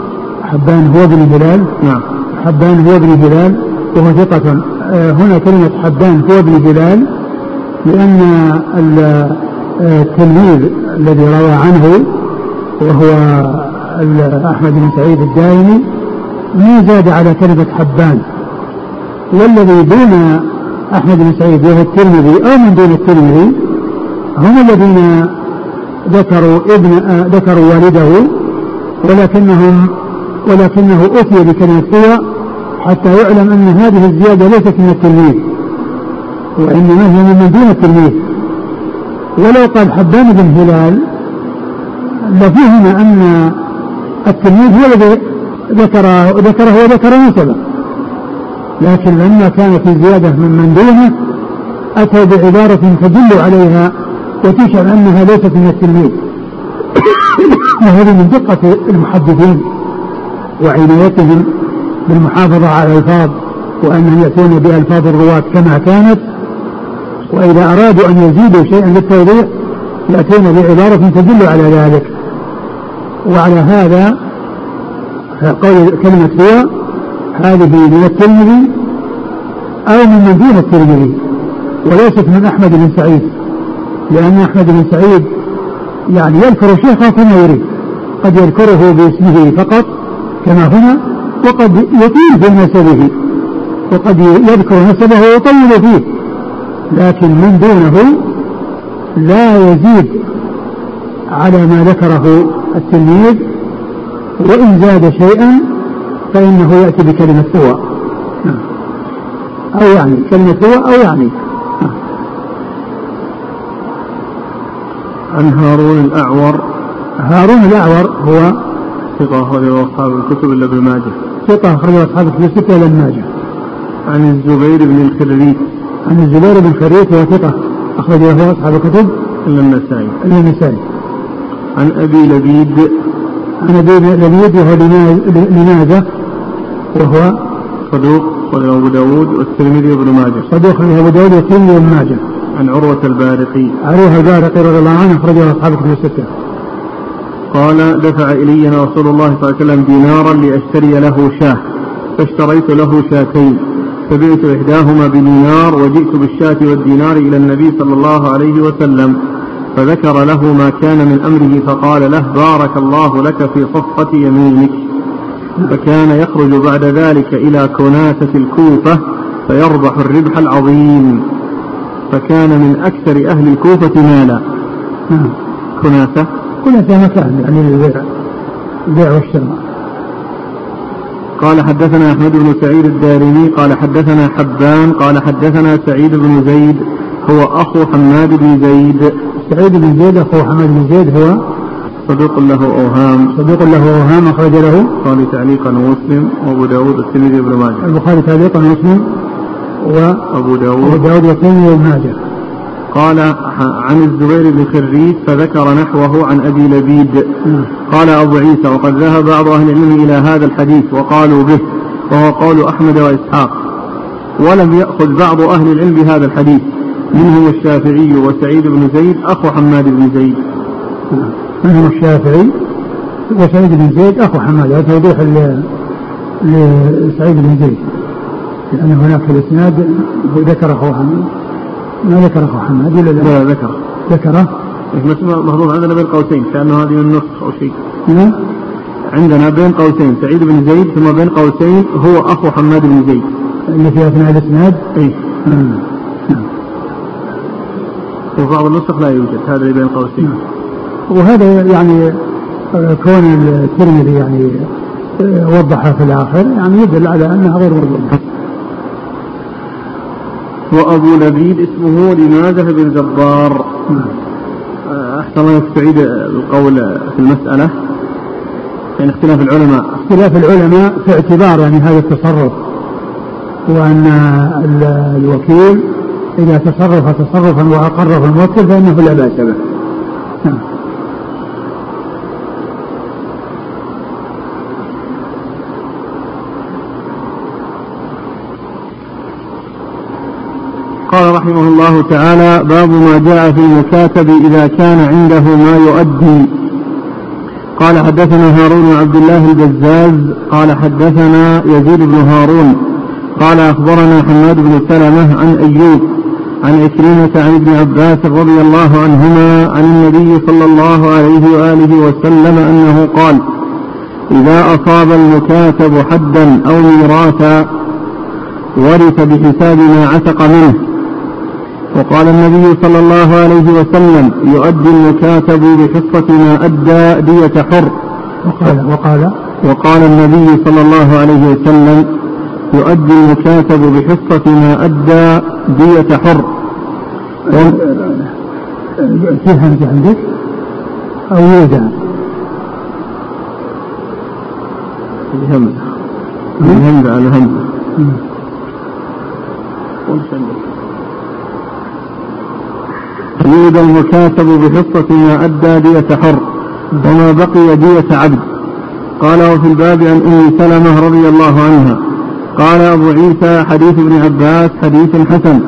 حبان هو بن هلال. نعم. حبان هو بن هلال. وهو ثقة. آه، هنا كلمة حبان هو بن هلال لأن آه، التلميذ الذي روى عنه وهو أحمد بن سعيد الدائمي ما زاد على كلمة حبان. والذي دون أحمد بن سعيد وهو الترمذي أو من دون الترمذي هم الذين ذكروا ابن آه، ذكروا والده ولكنهم ولكنه أتي بكلمة هو حتى يعلم أن هذه الزيادة ليست من التلميذ وإنما هي من دون التلميذ. ولو قال حبان بن هلال لفهم أن التلميذ هو الذي ذكر ذكره وذكر نسبه لكن لما كانت الزيادة من من دونه أتوا بعبارة تدل عليها وتشعر أنها ليست من التلميذ. وهذه من دقة المحدثين وعنايتهم بالمحافظة على الألفاظ وأنهم يأتون بألفاظ الرواة كما كانت. وإذا أرادوا أن يزيدوا شيئا للتوضيح يأتون بعبارة تدل على ذلك. وعلى هذا قول كلمة هو هذه من الترمذي أو من دون الترمذي وليست من أحمد بن سعيد لأن أحمد بن سعيد يعني يذكر شيخه كما يريد قد يذكره باسمه فقط كما هنا وقد يطيل في نسبه وقد يذكر نسبه ويطول فيه لكن من دونه لا يزيد على ما ذكره التلميذ وإن زاد شيئا فإنه يأتي بكلمة هو. أو يعني كلمة هو أو يعني. عن هارون الأعور. هارون الأعور هو ثقة أخرجه أصحاب الكتب إلا ابن ماجه. ثقة أخرجه أصحاب الكتب إلا ابن ماجه. عن الزبير بن الخريت عن الزبير بن الخريت وهو ثقة أخرجه أصحاب الكتب إلا النسائي. إلا النسائي. عن أبي لبيد. عن أبي لبيد وهو لماذا؟ وهو صدوق أخرجه أبو داود والترمذي وابن ماجه. صدوق أخرجه أبو داود والترمذي وابن ماجه. عن عروة البارقي. عروة البارقي رضي الله عنه أخرجه أصحاب الكتب الستة. قال دفع إلي رسول الله صلى الله عليه وسلم دينارا لأشتري له شاة فاشتريت له شاتين فبعت إحداهما بدينار وجئت بالشاة والدينار إلى النبي صلى الله عليه وسلم فذكر له ما كان من أمره فقال له بارك الله لك في صفقة يمينك. فكان يخرج بعد ذلك إلى كناسة الكوفة فيربح الربح العظيم. فكان من أكثر أهل الكوفة مالا. كناسة كناسة مكان يعني للبيع البيع والشراء. قال حدثنا أحمد بن سعيد الدارمي قال حدثنا حبان قال حدثنا سعيد بن زيد هو أخو حماد بن زيد. سعيد بن زيد أخو حماد بن زيد هو صدوق له أوهام. صدوق له أوهام أخرج له البخاري تعليقا ومسلم وأبو داود والترمذي وابن ماجه. البخاري تعليقا ومسلم وأبو داود. وأبو داود والترمذي وابن ماجه. قال عن الزبير بن خريج فذكر نحوه عن أبي لبيد. نعم. قال أبو عيسى وقد ذهب بعض أهل العلم إلى هذا الحديث وقالوا به وهو قول أحمد وإسحاق. ولم يأخذ بعض أهل العلم بهذا الحديث. منهم الشافعي وسعيد بن زيد أخو حماد بن زيد. نعم. منهم الشافعي وسعيد بن زيد أخو حماد هذا توضيح لسعيد بن زيد لأن هناك في الإسناد ذكر أخو حماد. ما ذكر أخو حماد؟ ولا لا؟ لا ذكر. ذكره محظوظ عندنا بين قوسين كأنه هذه من النص أو شيء. نعم. عندنا بين قوسين سعيد بن زيد ثم بين قوسين هو أخو حماد بن زيد. اللي في أثناء الإسناد؟ إيه. نعم. وفي بعض النسخ لا يوجد هذا اللي بين قوسين. نعم. وهذا يعني كون الترمذي يعني وضحها في الآخر يعني يدل على أنها غير مرضية وأبو لبيد اسمه لماذا بن جبار؟ نعم. أحسن الله تعيد القول في المسألة. يعني اختلاف العلماء. اختلاف العلماء في اعتبار يعني هذا التصرف وأن الوكيل إذا تصرف تصرفا وأقره الموكل فإنه لا بأس به. رحمه الله تعالى باب ما جاء في المكاتب إذا كان عنده ما يؤدي. قال حدثنا هارون عبد الله البزاز قال حدثنا يزيد بن هارون قال أخبرنا حماد بن سلمة عن أيوب عن عكرمة عن ابن عباس رضي الله عنهما عن النبي صلى الله عليه وآله وسلم أنه قال إذا أصاب المكاتب حدا أو ميراثا ورث بحساب ما عتق منه وقال النبي صلى الله عليه وسلم يؤدي المكاتب بحصة ما أدى دية حر. وقال وقال؟ وقال النبي صلى الله عليه وسلم يؤدي المكاتب بحصة ما أدى دية حر. في همزة عندك؟ أو يودع همزة همزة على همزة يؤدى المكاتب بحصة ما أدى دية حر وما بقي دية عبد. قال وفي الباب عن أم سلمة رضي الله عنها. قال أبو عيسى حديث ابن عباس حديث حسن.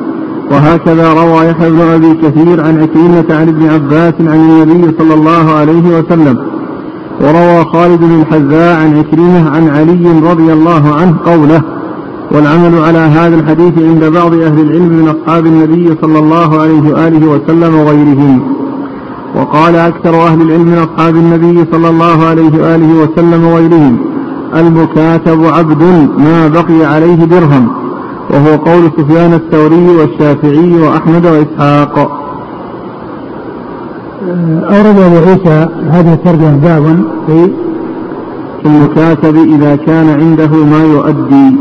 وهكذا روى يحيى بن أبي كثير عن عكرمة عن ابن عباس عن النبي صلى الله عليه وسلم. وروى خالد بن الحذاء عن عكرمة عن علي رضي الله عنه قوله والعمل على هذا الحديث عند بعض أهل العلم من أصحاب النبي صلى الله عليه وآله وسلم وغيرهم. وقال أكثر أهل العلم من أصحاب النبي صلى الله عليه وآله وسلم وغيرهم المكاتب عبد ما بقي عليه درهم وهو قول سفيان الثوري والشافعي وأحمد وإسحاق. أورد أبو عيسى هذه الترجمة باب في المكاتب إذا كان عنده ما يؤدي.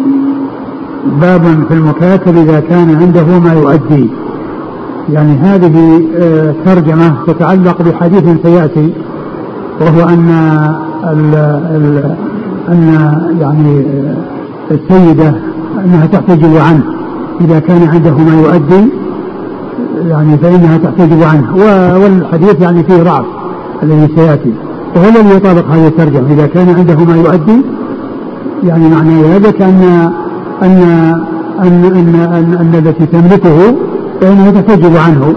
باب في المكاتب إذا كان عنده ما يؤدي. يعني هذه آه، ترجمة تتعلق بحديث سيأتي وهو أن ال ال أن يعني آه، السيدة أنها تحتجب عنه. إذا كان عنده ما يؤدي يعني فإنها تحتجب عنه. والحديث يعني فيه ضعف الذي سيأتي. وهو الذي يطابق هذه الترجمة. إذا كان عنده ما يؤدي يعني معنى ذلك أن أن أن أن, أن, أن التي تملكه فإنها تحتجب عنه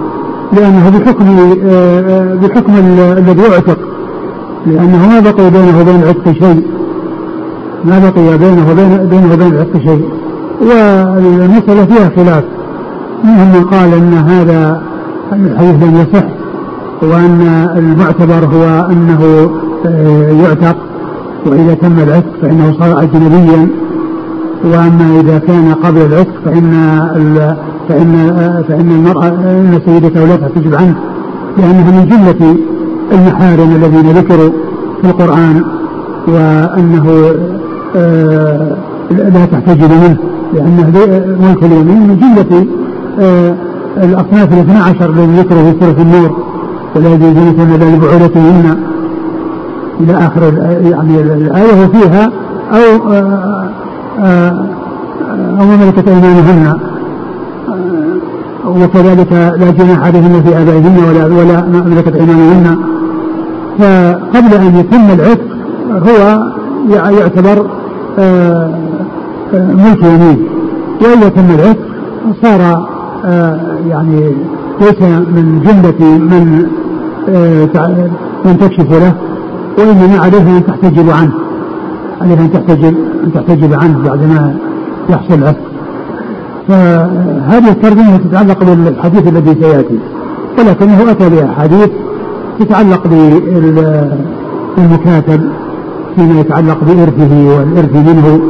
لأنه بحكم آه، بحكم الذي يعتق لأنه ما بقي بينه وبين العتق شيء. ما بقي بينه وبين بينه وبين العتق شيء. والمسألة فيها خلاف. منهم من قال أن هذا الحديث لم يصح وأن المعتبر هو أنه آه، يعتق وإذا تم العتق فإنه صار أجنبيا. وأما إذا كان قبل العتق فإن فإن فإن المرأة أن سيدته لا تحتجب عنه لأنها من جملة المحارم الذين ذكروا في القرآن وأنه آه، لا تحتجب منه لأنه ملك اليمين من جملة آه، الأصناف الاثنى عشر الذي ذكروا في سورة النور ولا يجوزون إلا لبعولتهن إلى آخر يعني الآية وفيها أو آه، أو ملكت أيمانهن. وكذلك لا جناح عليهن في آبائهن ولا ولا ملكت أيمانهن. فقبل أن يتم العتق هو يعتبر ملك يمين. وإذا تم العتق صار آه، يعني ليس من جملة من آه، من تكشف له وإنما عليه أن تحتجب عنه. عليه أن تحتجب أن تحتجب عنه بعدما يحصل العتق فهذه الترجمة تتعلق بالحديث الذي سيأتي. ولكنه أتى بأحاديث تتعلق بالمكاتب فيما يتعلق بإرثه والإرث منه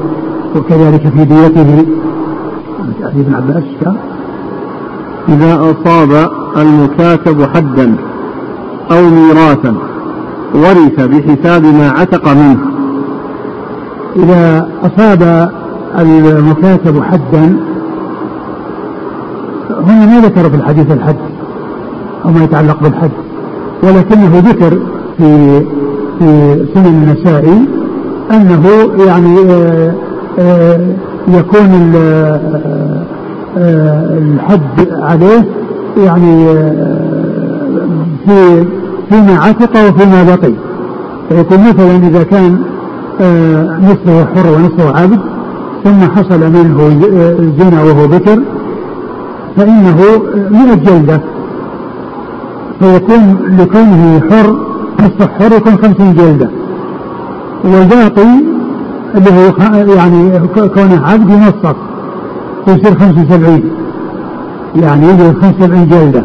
وكذلك في ديته. حديث ابن عباس إذا أصاب المكاتب حدا أو ميراثا ورث بحساب ما عتق منه. إذا أصاب المكاتب حدا هنا ما ذكر في الحديث الحد أو ما يتعلق بالحد ولكنه ذكر في في سنن النسائي أنه يعني آه، آه، يكون آه، الحد عليه يعني في فيما عتق وفيما بقي فيكون مثلا إذا كان نصفه حر ونصفه عبد ثم حصل منه زنا وهو بكر فإنه مئة جلدة فيكون لكونه حر نصف حر يكون خمسين جلدة. والباقي اللي هو يعني كونه عبد ينصف ويصير خمسة وسبعين. يعني يجي خمسة وسبعين جلدة.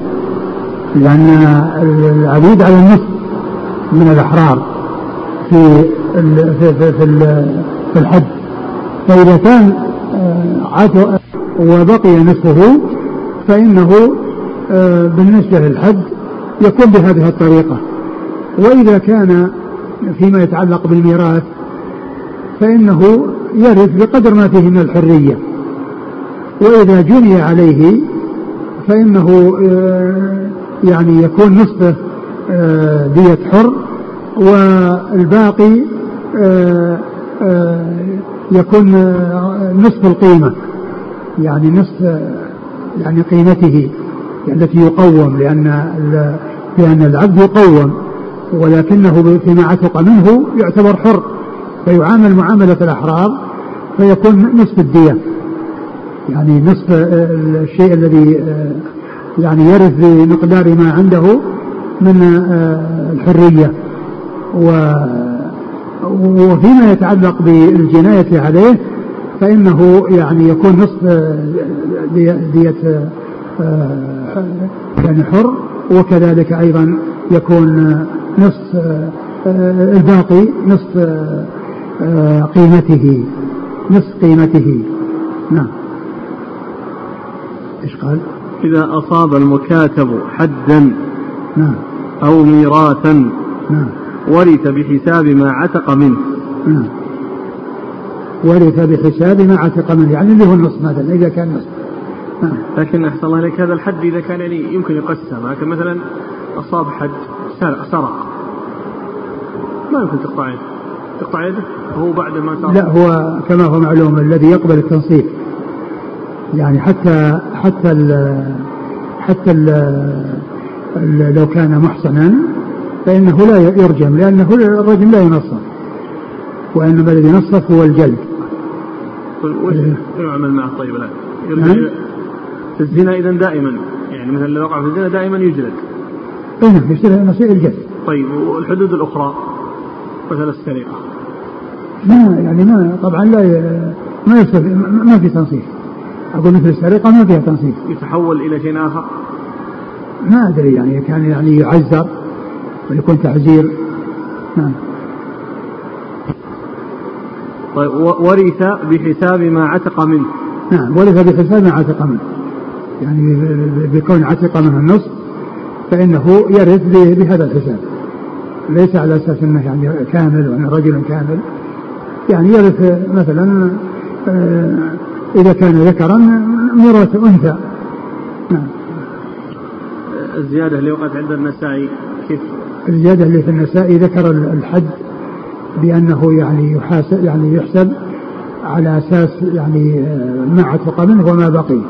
لأن العبيد على النصف من الأحرار. في في في, في, في الحد فإذا كان آه، عتو وبقي نصفه فإنه آه، بالنسبة للحد يكون بهذه الطريقة. وإذا كان فيما يتعلق بالميراث فإنه يرث بقدر ما فيه من الحرية. وإذا جني عليه فإنه آه، يعني يكون نصفه دية حر والباقي يكون نصف القيمة يعني نصف يعني قيمته التي يقوم لأن لأن العبد يقوم ولكنه فيما عتق منه يعتبر حر فيعامل معاملة الأحرار فيكون نصف الدية يعني نصف الشيء الذي يعني يرث بمقدار ما عنده من الحرية و وفيما يتعلق بالجناية عليه فإنه يعني يكون نصف دية يعني حر وكذلك أيضا يكون نصف الباقي نصف قيمته نصف قيمته. نعم. إيش قال؟ إذا أصاب المكاتب حدا نعم. أو ميراثا نعم. ورث بحساب ما عتق منه. نعم. ورث بحساب ما عتق منه. يعني اللي هو النصف مثلا إذا كان نصف نعم. لكن أحسن الله إليك هذا الحد إذا كان يعني يمكن يقسم. لكن مثلا أصاب حد سرق, سرق. ما يمكن تقطع يده. تقطع يده؟ هو بعد ما سرق. لا هو كما هو معلوم الذي يقبل التنصيف يعني حتى حتى ال حتى ال لو كان محصنا فإنه لا يرجم لأنه الرجم لا ينصف. وإنما الذي ينصف هو الجلد. وش يعمل معه؟ طيب الآن؟ في الزنا إذا دائما. يعني مثلا لو وقع في الزنا دائما يجلد. اي نعم يصير نصير الجلد. طيب والحدود الأخرى؟ مثل السرقة. ما يعني ما طبعا لا ما يصير ما في تنصيف. أقول مثل السرقة ما فيها تنصيف. يتحول إلى شيء آخر؟ ما أدري يعني كان يعني يعذر. ويكون تعزير. نعم. طيب ورث بحساب ما عتق منه. نعم ورث بحساب ما عتق منه. يعني بكون عتق منه النصف فإنه يرث بهذا الحساب. ليس على أساس أنه يعني كامل وأنه رجل كامل. يعني يرث مثلا آه، إذا كان ذكرا ميراث أنثى. نعم. الزيادة اللي وقعت عند النسائي كيف؟ الزيادة اللي في النسائي ذكر الحد بأنه يعني يحاسب يعني يحسب على أساس يعني آه، ما عتق منه وما بقي.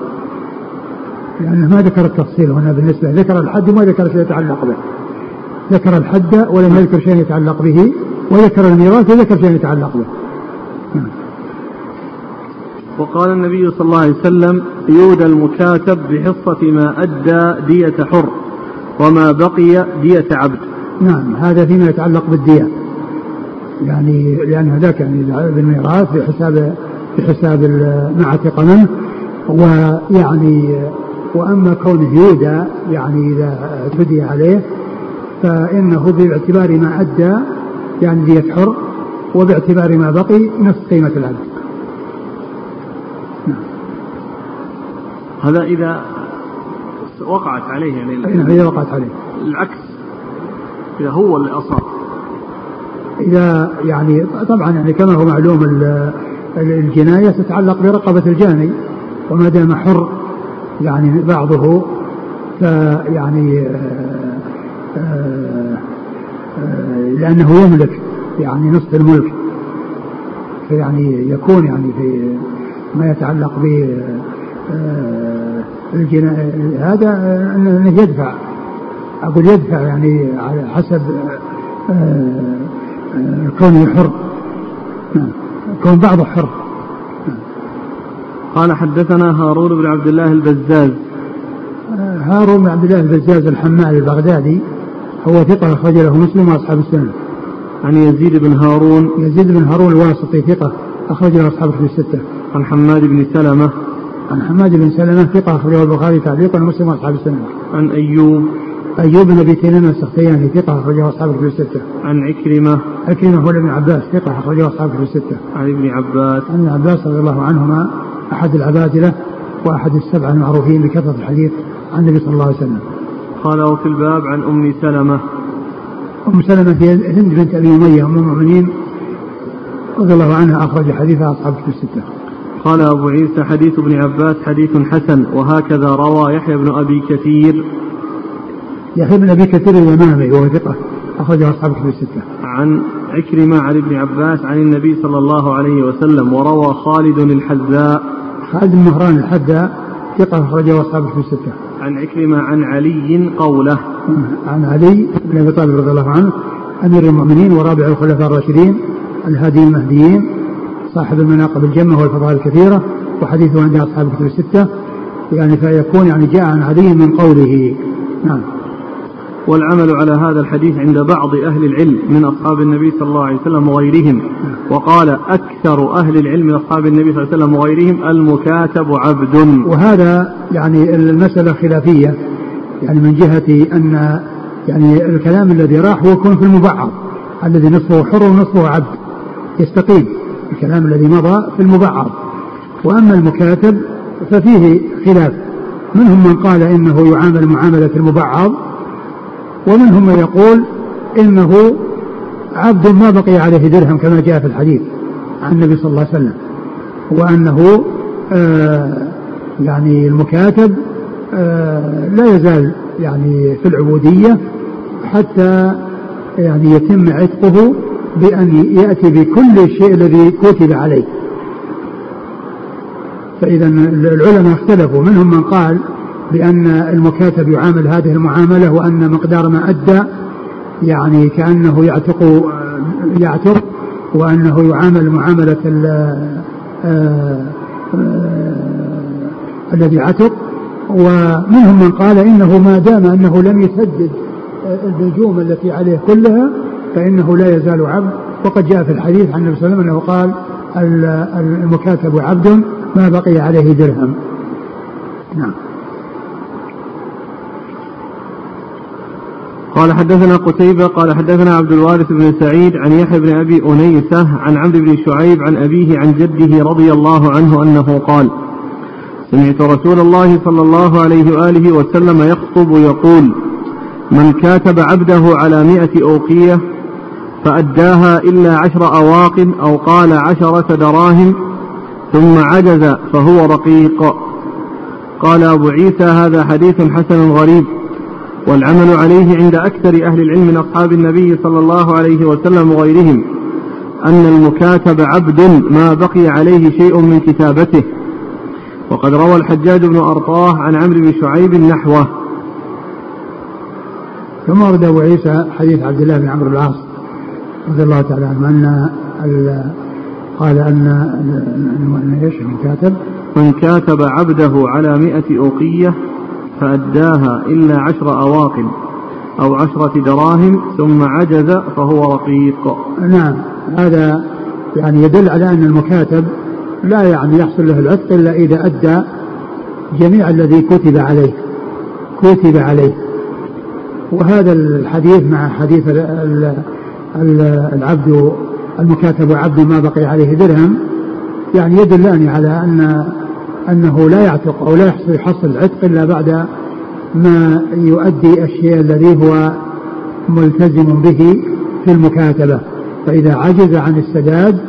لأنه ما ذكر التفصيل هنا بالنسبة ذكر الحد وما ذكر شيء يتعلق به. ذكر الحد ولم يذكر شيء يتعلق به وذكر الميراث وذكر شيء يتعلق به. نعم. وقال النبي صلى الله عليه وسلم يودى المكاتب بحصة ما أدى دية حر وما بقي دية عبد. نعم هذا فيما يتعلق بالدية يعني لأن هذاك يعني بالميراث بحساب بحساب ما عتق منه ويعني وأما كونه يودى يعني إذا تدي عليه فإنه باعتبار ما أدى يعني دية حر وباعتبار ما بقي نصف قيمة العبد نعم. هذا إذا وقعت عليه يعني إذا وقعت عليه. العكس. إذا هو اللي أصاب. إذا يعني طبعا يعني كما هو معلوم الجناية تتعلق برقبة الجاني وما دام حر يعني بعضه فيعني آه، آه، آه، لأنه يملك يعني نصف الملك. فيعني يكون يعني في ما يتعلق ب هذا أنه يدفع. أقول يدفع يعني على حسب كونه حر نعم. كون بعضه حر قال حدثنا هارون بن عبد الله البزاز هارون بن عبد الله البزاز الحمال البغدادي هو ثقة أخرج له مسلم وأصحاب السنة. عن يزيد بن هارون يزيد بن هارون الواسطي ثقة أخرج له أصحاب الكتب الستة. عن حماد بن سلمة عن حماد بن سلمة ثقة أخرجه البخاري تعليقا ومسلم وأصحاب السنة. عن أيوب أيوب بن أبي تميم السختياني ثقة أخرجه أصحاب الكتب الستة. عن عكرمة عكرمة هو ابن عباس ثقة أخرجه أصحاب الكتب الستة. عن ابن عباس عن ابن عباس رضي الله عنهما أحد العبادلة وأحد السبعة المعروفين بكثرة الحديث عن النبي صلى الله عليه وسلم. قال وفي الباب عن أم سلمة أم سلمة هي هند بنت أبي أمية أم المؤمنين رضي الله عنها أخرج حديثها أصحاب في الستة. قال أبو عيسى حديث ابن عباس حديث حسن وهكذا روى يحيى بن أبي كثير يحيى بن أبي كثير اليمامي وهو ثقة أخرجه أصحاب في الستة. عن عكرمة عن ابن عباس عن النبي صلى الله عليه وسلم وروى خالد الحذاء خالد بن مهران الحذاء ثقة أخرجه أصحاب في الستة. عن عكرمة عن علي قوله. عن علي بن أبي طالب رضي الله عنه أمير المؤمنين ورابع الخلفاء الراشدين الهادي المهديين صاحب المناقب الجمة والفضائل الكثيرة وحديثه عند أصحاب الكتب الستة يعني فيكون يعني جاء عن علي من قوله نعم والعمل على هذا الحديث عند بعض أهل العلم من أصحاب النبي صلى الله عليه وسلم وغيرهم. وقال أكثر أهل العلم من أصحاب النبي صلى الله عليه وسلم وغيرهم المكاتب عبد. وهذا يعني المسألة خلافية يعني من جهة أن يعني الكلام الذي راح هو يكون في المبعض الذي نصفه حر ونصفه عبد يستقيم الكلام الذي مضى في المبعض. وأما المكاتب ففيه خلاف منهم من قال إنه يعامل معاملة المبعض ومنهم من يقول إنه عبد ما بقي عليه درهم كما جاء في الحديث عن النبي صلى الله عليه وسلم وأنه آه يعني المكاتب آه لا يزال يعني في العبودية حتى يعني يتم عتقه بأن يأتي بكل الشيء الذي كتب عليه. فإذا العلماء اختلفوا منهم من قال بأن المكاتب يعامل هذه المعاملة وأن مقدار ما أدى يعني كأنه يعتق يعتق وأنه يعامل معاملة آه، آه، الذي عتق. ومنهم من قال إنه ما دام أنه لم يسدد النجوم التي عليه كلها فإنه لا يزال عبد. وقد جاء في الحديث عن النبي صلى الله عليه وسلم أنه قال المكاتب عبد ما بقي عليه درهم. نعم. قال حدثنا قتيبة قال حدثنا عبد الوارث بن سعيد عن يحيى بن أبي أنيسة عن عمرو بن شعيب عن أبيه عن جده رضي الله عنه أنه قال سمعت رسول الله صلى الله عليه وآله وسلم يخطب يقول من كاتب عبده على مئة أوقية فأداها إلا عشر أواق أو قال عشرة دراهم ثم عجز فهو رقيق. قال أبو عيسى هذا حديث حسن غريب. والعمل عليه عند أكثر أهل العلم من أصحاب النبي صلى الله عليه وسلم وغيرهم أن المكاتب عبد ما بقي عليه شيء من كتابته. وقد روى الحجاج بن أرطاه عن عمرو بن شعيب نحوه. ثم ورد أبو عيسى حديث عبد الله بن عمرو العاص رضي الله تعالى عنه أن قال أن أن إيش؟ من كاتب من كاتب عبده على مئة أوقية فأداها إلا عشر أواق أو عشرة دراهم ثم عجز فهو رقيق. نعم. هذا يعني يدل على أن المكاتب لا يعني يحصل له العتق إلا إذا أدى جميع الذي كتب عليه. كتب عليه. وهذا الحديث مع حديث العبد المكاتب عبد ما بقي عليه درهم يعني يدلان على أن أنه لا يعتق أو لا يحصل العتق إلا بعد ما يؤدي الشيء الذي هو ملتزم به في المكاتبة. فإذا عجز عن السداد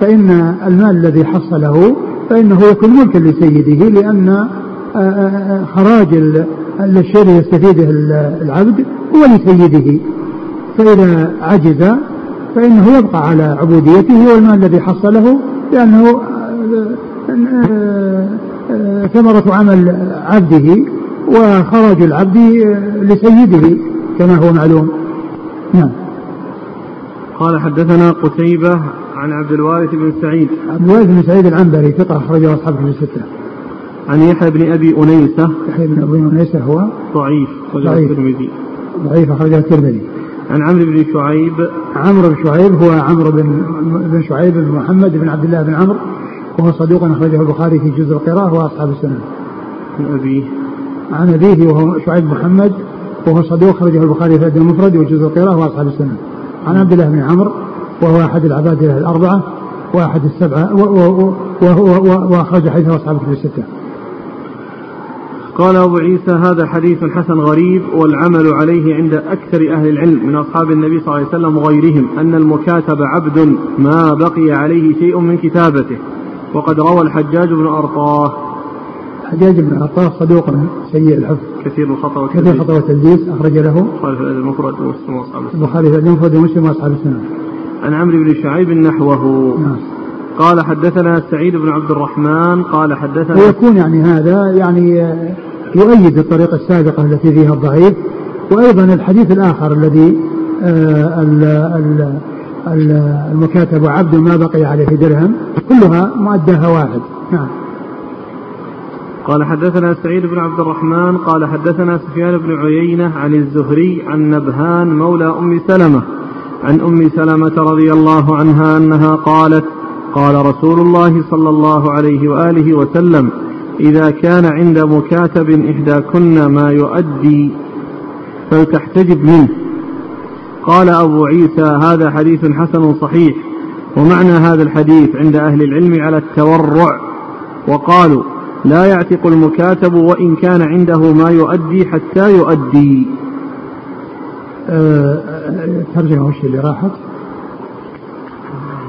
فإن المال الذي حصله فإنه يكون ملكا لسيده لأن آه، آه، آه، خراج الشيء الذي يستفيده العبد هو لسيده. فإذا عجز فإنه يبقى على عبوديته والمال الذي حصله لأنه ثمرة عمل عبده وخرج العبد لسيده كما هو معلوم. نعم. قال حدثنا قتيبة عن عبد الوارث بن سعيد. عبد الوارث بن سعيد العنبري ثقة أخرجه أصحاب في الستة. عن يحيى بن أبي أنيسة. يحيى بن أبي أنيسة هو؟ ضعيف ضعيف. الترمذي. ضعيف أخرجه الترمذي. عن عمرو بن شعيب. عمرو بن شعيب هو عمرو بن بن شعيب بن محمد بن عبد الله بن عمرو. وهو صدوق أخرجه البخاري في جزء القراءة وأصحاب السنن. عن أبيه عن أبيه وهو شعيب محمد وهو صدوق أخرجه البخاري في المفرد وجزء القراءة وأصحاب السنن. عن عبد الله بن عمرو وهو أحد العباد الأربعة وأحد السبعة وأخرج حديثه أصحاب الكتب الستة. قال أبو عيسى هذا حديث حسن غريب والعمل عليه عند أكثر أهل العلم من أصحاب النبي صلى الله عليه وسلم وغيرهم أن المكاتب عبد ما بقي عليه شيء من كتابته وقد روى الحجاج بن أرطاه. الحجاج بن أرطاه صدوق سيء الحفظ. كثير الخطأ والتدليس كثير الخطأ والتدليس أخرج له. البخاري في المفرد ومسلم وأصحاب السنة. البخاري في المفرد ومسلم وأصحاب السنة. عن عمرو بن شعيب نحوه. نعم. قال حدثنا سعيد بن عبد الرحمن قال حدثنا ويكون يعني هذا يعني يؤيد الطريقة السابقة التي فيها الضعيف وأيضا الحديث الآخر الذي آه، المكاتب عبد ما بقي عليه درهم كلها مؤداها واحد. نعم. قال حدثنا سعيد بن عبد الرحمن قال حدثنا سفيان بن عيينة عن الزهري عن نبهان مولى أم سلمة عن أم سلمة رضي الله عنها أنها قالت قال رسول الله صلى الله عليه وآله وسلم إذا كان عند مكاتب إحداكن ما يؤدي فلتحتجب منه. قال أبو عيسى هذا حديث حسن صحيح ومعنى هذا الحديث عند أهل العلم على التورع. وقالوا لا يعتق المكاتب وإن كان عنده ما يؤدي حتى يؤدي. الترجمة وش اللي راحت؟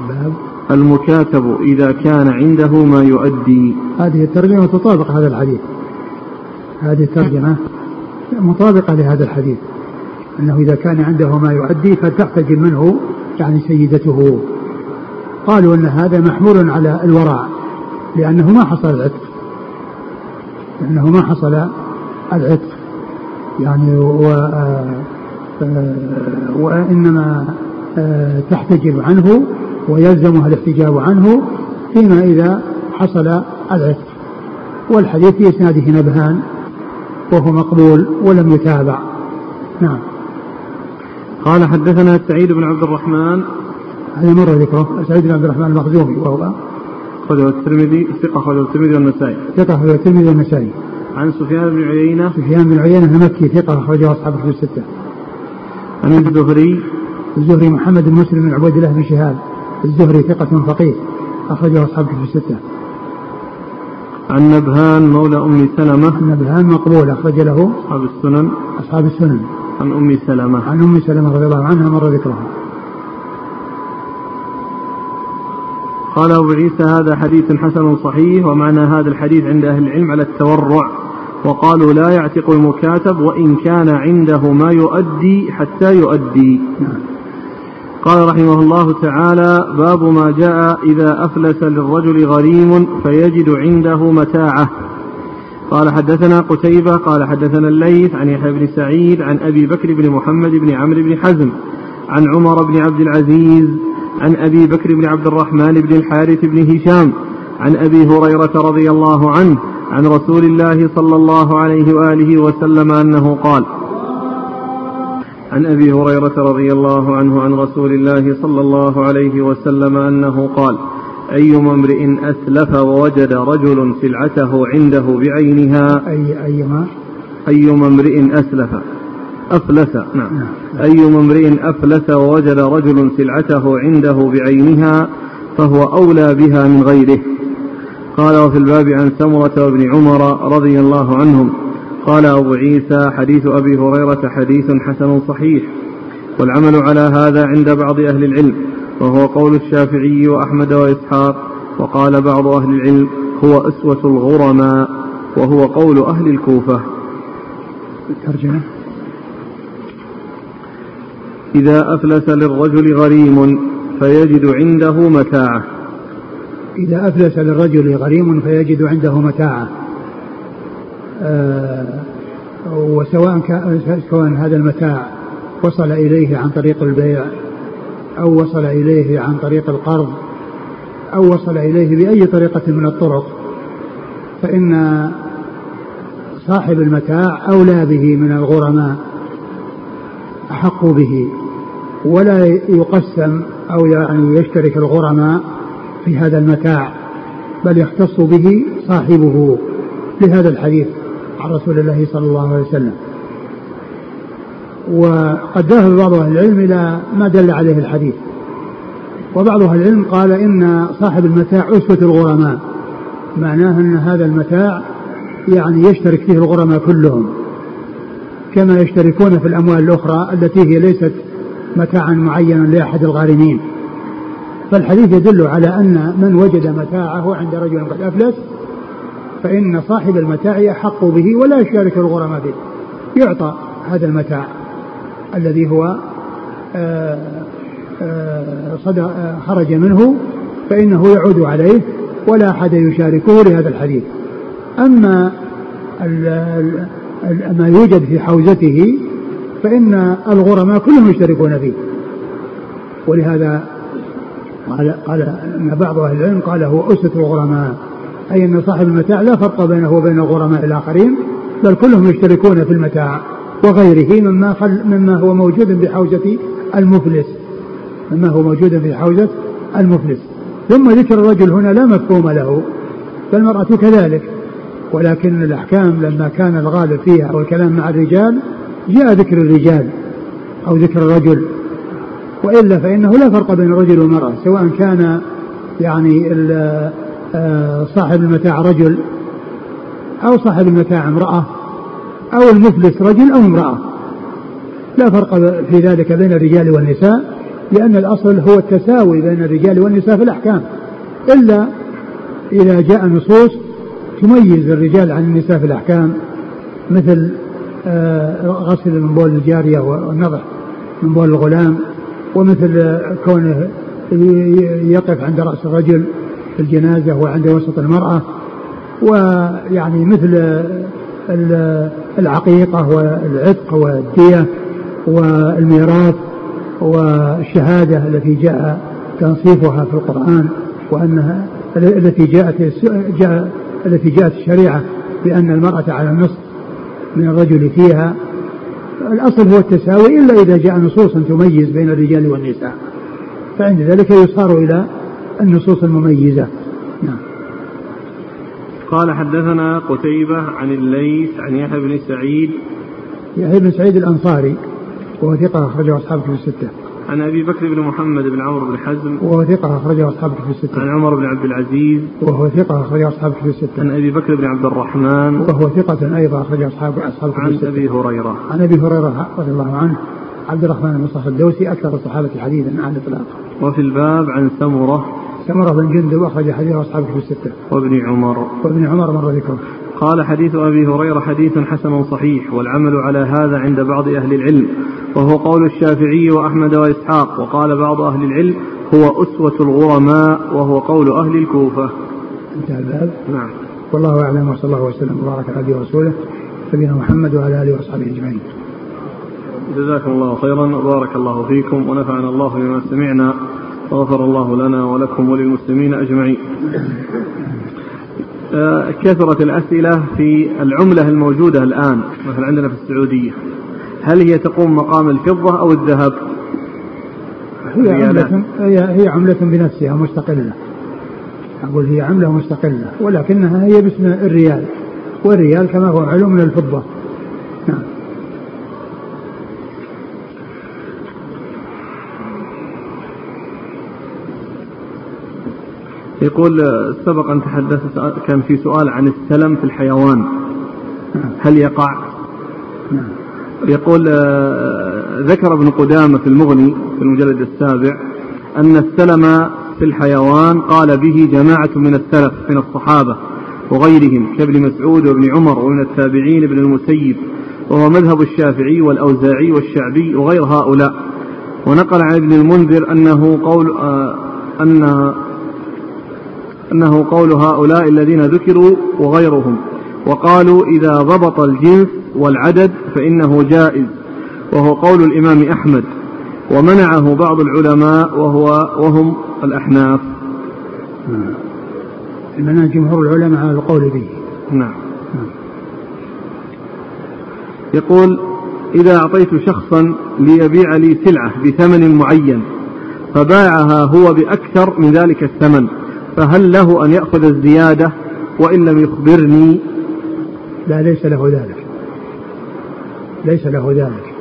باب. المكاتب إذا كان عنده ما يؤدي. هذه الترجمة تطابق هذا الحديث. هذه الترجمة مطابقة لهذا الحديث. أنه إذا كان عنده ما يؤدي فلتحتج منه يعني سيدته. قالوا أن هذا محمول على الورع لأنه ما حصل العتق لأنه ما حصل العتق. يعني و وإنما تحتجب عنه ويلزمها الاحتجاب عنه فيما إذا حصل العتق. والحديث في إسناده نبهان وهو مقبول ولم يتابع. نعم. قال حدثنا سعيد بن عبد الرحمن. هذا مرة ذكره. سعيد بن عبد الرحمن المخزومي وهو أخرجه الترمذي ثقة أخرجه الترمذي والنسائي. ثقة أخرجه الترمذي والنسائي. عن سفيان بن عيينة. سفيان بن عيينة المكي ثقة أخرجه أصحاب الكتب الستة. عن الزهري. الزهري محمد بن مسلم بن عبيد الله بن شهاب. الزهري ثقة فقيه أخرجه أصحاب الكتب الستة. عن نبهان مولى أم سلمة. نبهان مقبول أخرج له أصحاب السنن. أصحاب السنن. عن أم سلمة. عن أم سلمة رضي الله عنها مر ذكرها. قال أبو عيسى هذا حديث حسن صحيح ومعنى هذا الحديث عند أهل العلم على التورع. وقالوا لا يعتق المكاتب وإن كان عنده ما يؤدي حتى يؤدي. قال رحمه الله تعالى باب ما جاء إذا أفلس للرجل غريم فيجد عنده متاعة. قال حدثنا قتيبة قال حدثنا الليث عن يحيى بن سعيد عن أبي بكر بن محمد بن عمرو بن حزم عن عمر بن عبد العزيز عن أبي بكر بن عبد الرحمن بن الحارث بن هشام عن أبي هريرة رضي الله عنه عن رسول الله صلى الله عليه وآله وسلم أنه قال عن أبي هريرة رضي الله عنه عن رسول الله صلى الله عليه وسلم أنه قال أيما امرئ أسلف ووجد رجل سلعته عنده بعينها. أي أيما؟ أيما امرئ أسلف. أفلس. نعم, نعم. أيما امرئ أفلس ووجد رجل سلعته عنده بعينها فهو أولى بها من غيره. قال وفي الباب عن سمرة وابن عمر رضي الله عنهم. قال أبو عيسى حديث أبي هريرة حديث حسن صحيح. والعمل على هذا عند بعض أهل العلم. وهو قول الشافعي وأحمد وإسحاق وقال بعض أهل العلم هو أسوة الغرماء وهو قول أهل الكوفة. الترجمة إذا أفلس للرجل غريم فيجد عنده متاعة. إذا أفلس للرجل غريم فيجد عنده متاعة. آه وسواء كان هذا المتاع وصل إليه عن طريق البيع أو وصل إليه عن طريق القرض أو وصل إليه بأي طريقة من الطرق فإن صاحب المتاع أولى به من الغرماء أحق به ولا يقسم أو يعني يشترك الغرماء في هذا المتاع بل يختص به صاحبه لهذا الحديث عن رسول الله صلى الله عليه وسلم. وقد ذهب بعض أهل العلم إلى ما دل عليه الحديث. وبعض أهل العلم قال إن صاحب المتاع أسوة الغرماء. معناه أن هذا المتاع يعني يشترك فيه الغرماء كلهم. كما يشتركون في الأموال الأخرى التي هي ليست متاعا معينا لأحد الغارمين. فالحديث يدل على أن من وجد متاعه عند رجل قد أفلس فإن صاحب المتاع أحق به ولا يشارك الغرماء به. يعطى هذا المتاع. الذي هو آه، آه، صدى آه، خرج منه فإنه يعود عليه ولا أحد يشاركه لهذا الحديث. أما ما يوجد في حوزته فإن الغرماء كلهم يشتركون فيه. ولهذا قال قال أن بعض أهل العلم قال هو اسره الغرماء. أي أن صاحب المتاع لا فرق بينه وبين الغرماء الآخرين بل كلهم يشتركون في المتاع. وغيره مما خل مما هو موجود بحوزه المفلس. مما هو موجود في حوزة المفلس. ثم ذكر الرجل هنا لا مفهوم له. فالمرأة كذلك. ولكن الأحكام لما كان الغالب فيها والكلام مع الرجال جاء ذكر الرجال أو ذكر الرجل. وإلا فإنه لا فرق بين الرجل والمرأة سواء كان يعني آه، صاحب المتاع رجل أو صاحب المتاع امرأة. أو المفلس رجل أو امرأة. لا فرق في ذلك بين الرجال والنساء لأن الأصل هو التساوي بين الرجال والنساء في الأحكام. إلا إذا جاء نصوص تميز الرجال عن النساء في الأحكام مثل آه، غسل من بول الجارية والنضح من بول الغلام ومثل كونه يقف عند رأس الرجل في الجنازة وعند وسط المرأة ويعني مثل العقيقة والعتق والدية والميراث والشهادة التي جاء تنصيفها في القرآن وأنها التي جاءت جاء التي جاءت الشريعة بأن المرأة على النصف من الرجل فيها. الأصل هو التساوي إلا إذا جاء نصوص تميز بين الرجال والنساء. فعند ذلك يصار إلى النصوص المميزة. نعم. قال حدثنا قتيبة عن الليث عن يحيى بن سعيد يحيى بن سعيد الأنصاري وهو ثقة أخرجه أصحاب في الستة. عن أبي بكر بن محمد بن عمرو بن حزم وهو ثقة أخرجه أصحاب في الستة. عن عمر بن عبد العزيز وهو ثقة أخرجه أصحاب في الستة. عن أبي بكر بن عبد الرحمن وهو ثقة أيضا أخرجه أصحاب أصحاب عن أبي هريرة عن أبي هريرة رضي الله عنه عبد الرحمن بن صخر الدوسي أكثر الصحابة حديثا عن الإطلاق. وفي الباب عن سمرة سمرة بن جندب أخرج حديث أصحابه في الستة. وابن عمر. وابن عمر مر ذكره. قال حديث أبي هريرة حديث حسن صحيح والعمل على هذا عند بعض أهل العلم وهو قول الشافعي وأحمد وإسحاق وقال بعض أهل العلم هو أسوة الغرماء وهو قول أهل الكوفة انتهى الباب نعم والله أعلم وصلى الله وسلم وبارك على عبده ورسوله نبينا محمد وعلى آله وأصحابه أجمعين جزاكم الله خيرا وبارك الله فيكم ونفعنا الله بما سمعنا وغفر الله لنا ولكم وللمسلمين أجمعين. آه، كثرت الأسئلة في العملة الموجودة الآن مثلا عندنا في السعودية. هل هي تقوم مقام الفضة أو الذهب؟ هي عملة هي, هي عملة بنفسها مستقلة. أقول هي عملة مستقلة ولكنها هي باسم الريال والريال كما هو معلوم من الفضة. نعم. يقول سبق أن تحدثت كان في سؤال عن السلم في الحيوان. هل يقع؟ يقول آه، ذكر ابن قدامة في المغني في المجلد السابع أن السلم في الحيوان قال به جماعة من السلف من الصحابة وغيرهم كابن مسعود وابن عمر ومن التابعين ابن المسيب وهو مذهب الشافعي والأوزاعي والشعبي وغير هؤلاء ونقل عن ابن المنذر أنه قول آه أن أنه قول هؤلاء الذين ذكروا وغيرهم وقالوا إذا ضبط الجنس والعدد فإنه جائز وهو قول الإمام أحمد ومنعه بعض العلماء وهو وهم الأحناف. منع جمهور العلماء على القول به. نعم. يقول إذا أعطيت شخصا ليبيع لي سلعة بثمن معين فباعها هو بأكثر من ذلك الثمن. فهل له أن يأخذ الزيادة وإن لم يخبرني؟ لا ليس له ذلك. ليس له ذلك.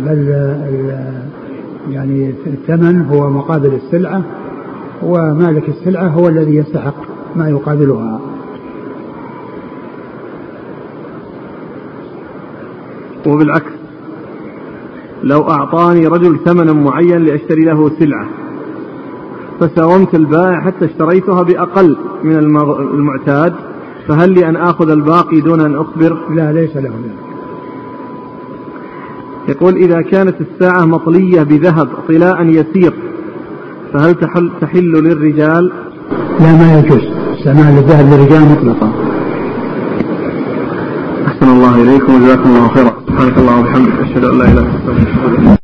بل يعني الثمن هو مقابل السلعة ومالك السلعة هو الذي يستحق ما يقابلها. وبالعكس لو أعطاني رجل ثمنا معين لأشتري له سلعة فساومت البائع حتى اشتريتها بأقل من المعتاد فهل لي أن آخذ الباقي دون أن أخبر لا ليس له ذلك. يقول إذا كانت الساعة مطلية بذهب طلاء يسير فهل تحل, تحل للرجال؟ لا ما يجوز. سماع للذهب للرجال مطلقا أحسن الله إليكم وجزاكم الله خيرا. سبحانك اللهم وبحمدك أشهد أن لا إله إلا أنت